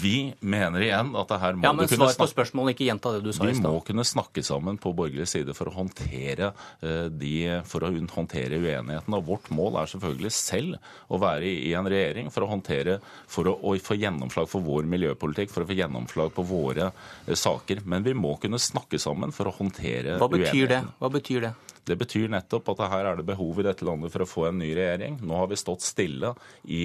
Vi mener igjen at det her må ja, men Svar på spørsmålet, ikke gjenta det du sa i stad. Vi må kunne snakke sammen på borgerlig side for å håndtere uh, de, for å håndtere uenigheten. Og vårt mål er selvfølgelig selv å være i, en regjering for å håndtere, for å, å, få gjennomslag for vår miljøpolitikk, for å få gjennomslag på våre uh, saker. Men vi må kunne snakke sammen for å håndtere Hva betyr uenighetene. Det? Hva betyr det? Det betyr nettopp at her er det behov i dette landet for å få en ny regjering. Nå har vi stått stille i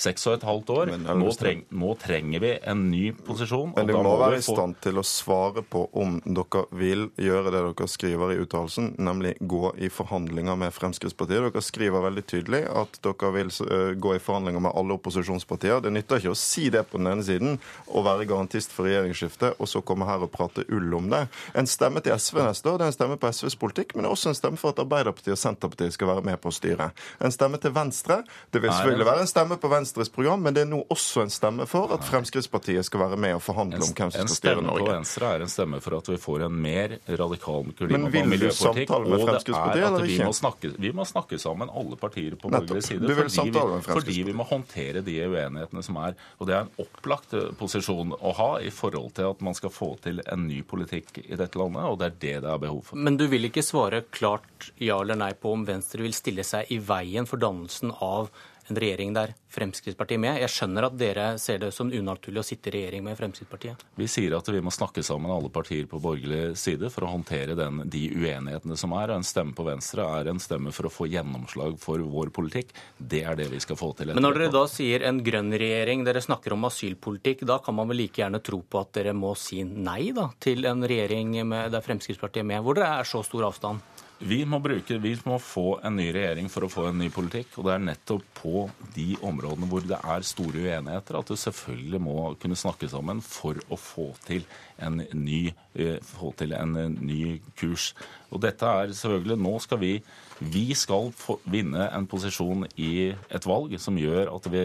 seks og et halvt år. Nå, treng, nå, trenger vi en ny posisjon. Men dere må, være i stand til å svare på om dere vil gjøre det dere skriver i uttalelsen, nemlig gå i forhandlinger med Fremskrittspartiet. Dere skriver veldig tydelig at dere vil gå i forhandlinger med alle opposisjonspartier. Det nytter ikke å si det på den ene siden og være garantist for regjeringsskifte, og så komme her og prate ull om det. En stemme til SV neste år det er en stemme på SVs politikk, men det er også en stemme for at Arbeiderpartiet og Senterpartiet skal være med på å styre. En stemme til Venstre. Det vil selvfølgelig være en stemme på Venstres program, men det er nå også en stemme for at Fremskrittspartiet skal være med og forhandle om hvem som skal styre Norge. En stemme på Venstre er en stemme for at vi får en mer radikal klima- og miljøpolitikk. Med Fremskrittspartiet eller ikke? Vi må, snakke, vi må snakke sammen, alle partier på borgerlig side, fordi vi, fordi vi må håndtere de uenighetene som er. Og det er en opplagt eh, posisjon å ha i forhold til at man skal få til en ny politikk i dette landet, og det er det det er behov for. Men du vil ikke svare klart ja eller nei på om Venstre vil stille seg i veien for dannelsen av en regjering der Fremskrittspartiet med. Jeg skjønner at dere ser det som unaturlig å sitte i regjering med Fremskrittspartiet. Vi sier at vi må snakke sammen alle partier på borgerlig side for å håndtere den, de uenighetene som er. Og en stemme på Venstre er en stemme for å få gjennomslag for vår politikk. Det er det vi skal få til. Men når dere da sier en grønn regjering, dere snakker om asylpolitikk, da kan man vel like gjerne tro på at dere må si nei da, til en regjering med, der Fremskrittspartiet er med, hvor det er så stor avstand? Vi må, bruke, vi må få en ny regjering for å få en ny politikk. Og det er nettopp på de områdene hvor det er store uenigheter at du selvfølgelig må kunne snakke sammen for å få til en ny, eh, få til en ny kurs. Og dette er selvfølgelig Nå skal vi vi skal vinne en posisjon i et valg som gjør at vi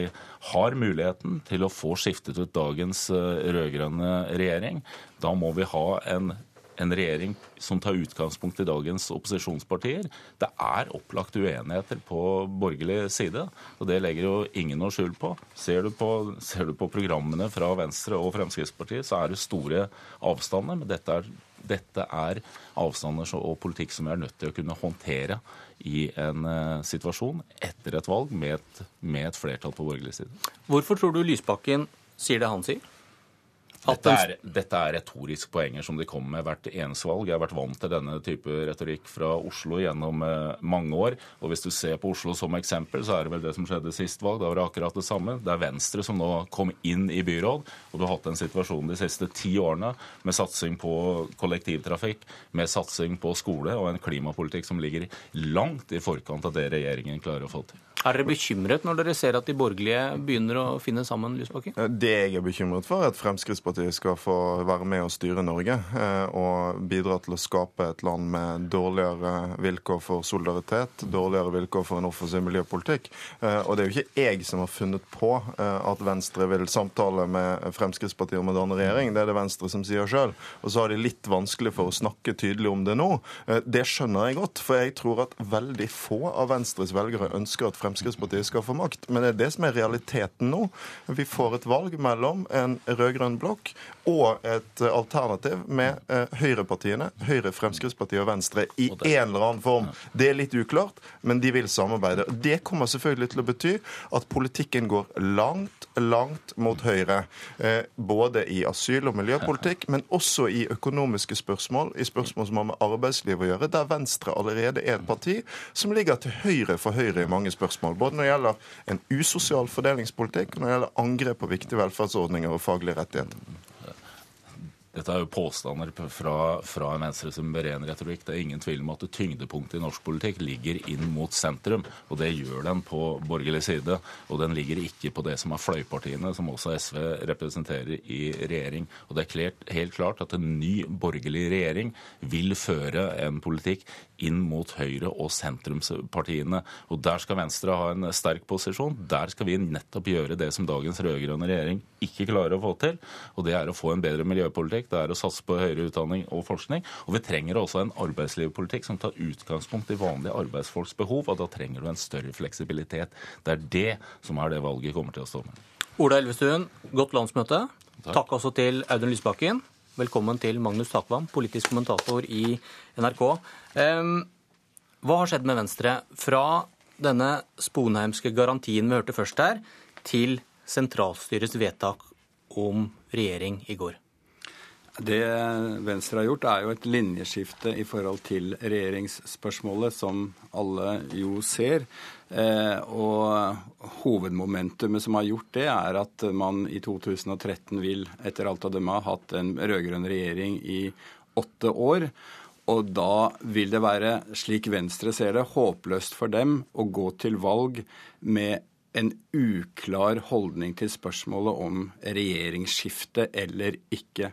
har muligheten til å få skiftet ut dagens eh, rød-grønne regjering. Da må vi ha en en regjering som tar utgangspunkt i dagens opposisjonspartier. Det er opplagt uenigheter på borgerlig side, og det legger jo ingen noe skjul på. Ser du på, ser du på programmene fra Venstre og Fremskrittspartiet, så er det store avstander. Men dette er, dette er avstander og politikk som vi er nødt til å kunne håndtere i en uh, situasjon etter et valg med et, med et flertall på borgerlig side. Hvorfor tror du Lysbakken sier det han sier? Dette er, dette er retoriske poenger som de kommer med hvert eneste valg. Jeg har vært vant til denne type retorikk fra Oslo gjennom eh, mange år. Og hvis du ser på Oslo som eksempel, så er det vel det som skjedde sist valg. Da var det akkurat det samme. Det er Venstre som nå kom inn i byråd, og du har hatt en situasjon de siste ti årene med satsing på kollektivtrafikk, med satsing på skole og en klimapolitikk som ligger langt i forkant av det regjeringen klarer å få til. Er dere bekymret når dere ser at de borgerlige begynner å finne sammen, Lysbakken? Det jeg er bekymret for, er at Fremskrittspartiet skal få være med og styre Norge. Eh, og bidra til å skape et land med dårligere vilkår for solidaritet, dårligere vilkår for en offensiv miljøpolitikk. Eh, og det er jo ikke jeg som har funnet på eh, at Venstre vil samtale med Fremskrittspartiet om å danne regjering. Det er det Venstre som sier sjøl. Og så har de litt vanskelig for å snakke tydelig om det nå. Det skjønner jeg godt, for jeg tror at veldig få av Venstres velgere ønsker at Fremskrittspartiet skal få makt. Men det er det som er realiteten nå. Vi får et valg mellom en rød-grønn blokk Okay. Og et alternativ med eh, høyrepartiene, Høyre, Fremskrittspartiet og Venstre, i en eller annen form. Det er litt uklart, men de vil samarbeide. Det kommer selvfølgelig til å bety at politikken går langt, langt mot høyre. Eh, både i asyl- og miljøpolitikk, men også i økonomiske spørsmål, i spørsmål som har med arbeidsliv å gjøre, der Venstre allerede er et parti som ligger til høyre for Høyre i mange spørsmål spørsmål. Både når det gjelder en usosial fordelingspolitikk, og når det gjelder angrep på viktige velferdsordninger og faglige rettigheter. Dette er jo påstander fra, fra en venstre som berener retorikk. Det er ingen tvil om at tyngdepunktet i norsk politikk ligger inn mot sentrum. Og det gjør den på borgerlig side. Og den ligger ikke på det som er fløypartiene, som også SV representerer i regjering. Og det er klart, helt klart at en ny borgerlig regjering vil føre en politikk inn mot Høyre og sentrumspartiene. Og Der skal Venstre ha en sterk posisjon. Der skal vi nettopp gjøre det som dagens rød-grønne regjering ikke klarer å få til. Og det er å få en bedre miljøpolitikk, det er å satse på høyere utdanning og forskning. Og vi trenger også en arbeidslivspolitikk som tar utgangspunkt i vanlige arbeidsfolks behov. Og da trenger du en større fleksibilitet. Det er det som er det valget kommer til å stå med. Ola Elvestuen, godt landsmøte. Takk, Takk også til Audun Lysbakken. Velkommen til Magnus Takvam, politisk kommentator i NRK. Hva har skjedd med Venstre fra denne sponheimske garantien vi hørte først her, til sentralstyrets vedtak om regjering i går? Det Venstre har gjort, er jo et linjeskifte i forhold til regjeringsspørsmålet, som alle jo ser. Eh, og hovedmomentumet som har gjort det, er at man i 2013 vil, etter alt å dømme, ha hatt en rød-grønn regjering i åtte år. Og da vil det være, slik Venstre ser det, håpløst for dem å gå til valg med en uklar holdning til spørsmålet om regjeringsskifte eller ikke.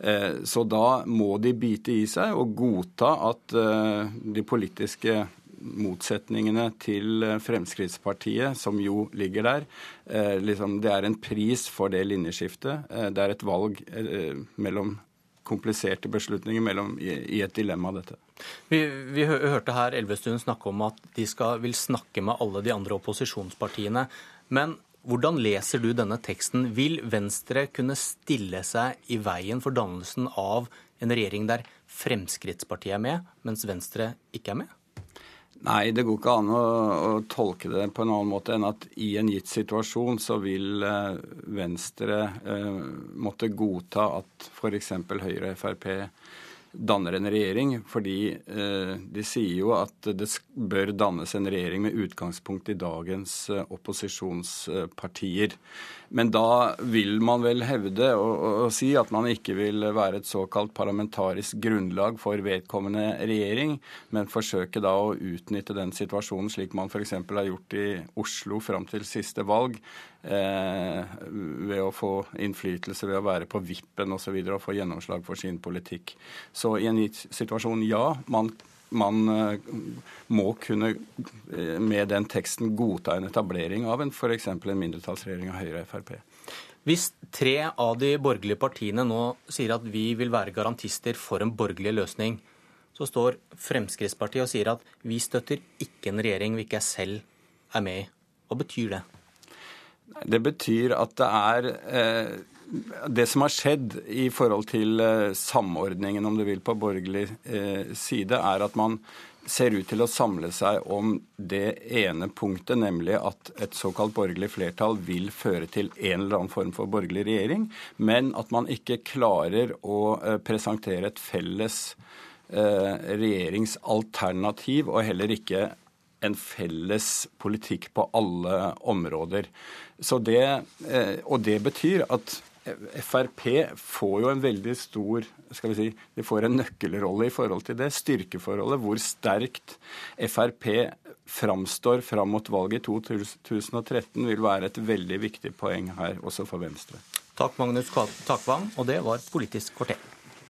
Eh, så da må de bite i seg og godta at eh, de politiske motsetningene til eh, Fremskrittspartiet, som jo ligger der, liksom, det er en pris for det linjeskiftet. Det er et valg mellom kompliserte beslutninger mellom, i et dilemma, dette. Vi, vi hørte her Elvestuen snakke om at de skal, vil snakke med alle de andre opposisjonspartiene. Men hvordan leser du denne teksten? Vil Venstre kunne stille seg i veien for dannelsen av en regjering der Fremskrittspartiet er med, mens Venstre ikke er med? Nei, det går ikke an å, å, tolke det på en annen måte enn at i en gitt situasjon så vil eh, Venstre eh, måtte godta at f.eks. Høyre og Frp danner en regjering, fordi eh, de sier jo at det bør dannes en regjering med utgangspunkt i dagens eh, opposisjonspartier. Men da vil man vel hevde og, si at man ikke vil være et såkalt parlamentarisk grunnlag for vedkommende regjering, men forsøke da å utnytte den situasjonen slik man f.eks. har gjort i Oslo fram til siste valg, eh, ved å få innflytelse ved å være på vippen osv. Og, så og få gjennomslag for sin politikk. Så i en gitt situasjon, ja. man man eh, må kunne eh, med den teksten godta en etablering av en f.eks. en mindretallsregjering av Høyre og Frp. Hvis tre av de borgerlige partiene nå sier at vi vil være garantister for en borgerlig løsning, så står Fremskrittspartiet og sier at vi støtter ikke en regjering vi ikke selv er med i. Hva betyr det? Det betyr at det er eh, det som har skjedd i forhold til eh, samordningen, om du vil, på borgerlig eh, side, er at man ser ut til å samle seg om det ene punktet, nemlig at et såkalt borgerlig flertall vil føre til en eller annen form for borgerlig regjering, men at man ikke klarer å eh, presentere et felles regjeringsalternativ, og heller ikke en felles politikk på alle områder. Det, og det betyr at Frp får jo en veldig stor skal vi si, De får en nøkkelrolle i forhold til det. Styrkeforholdet. Hvor sterkt Frp framstår fram mot valget i 2013 vil være et veldig viktig poeng her, også for Venstre. Takk, Magnus Takvang. Og det var Politisk kvarter.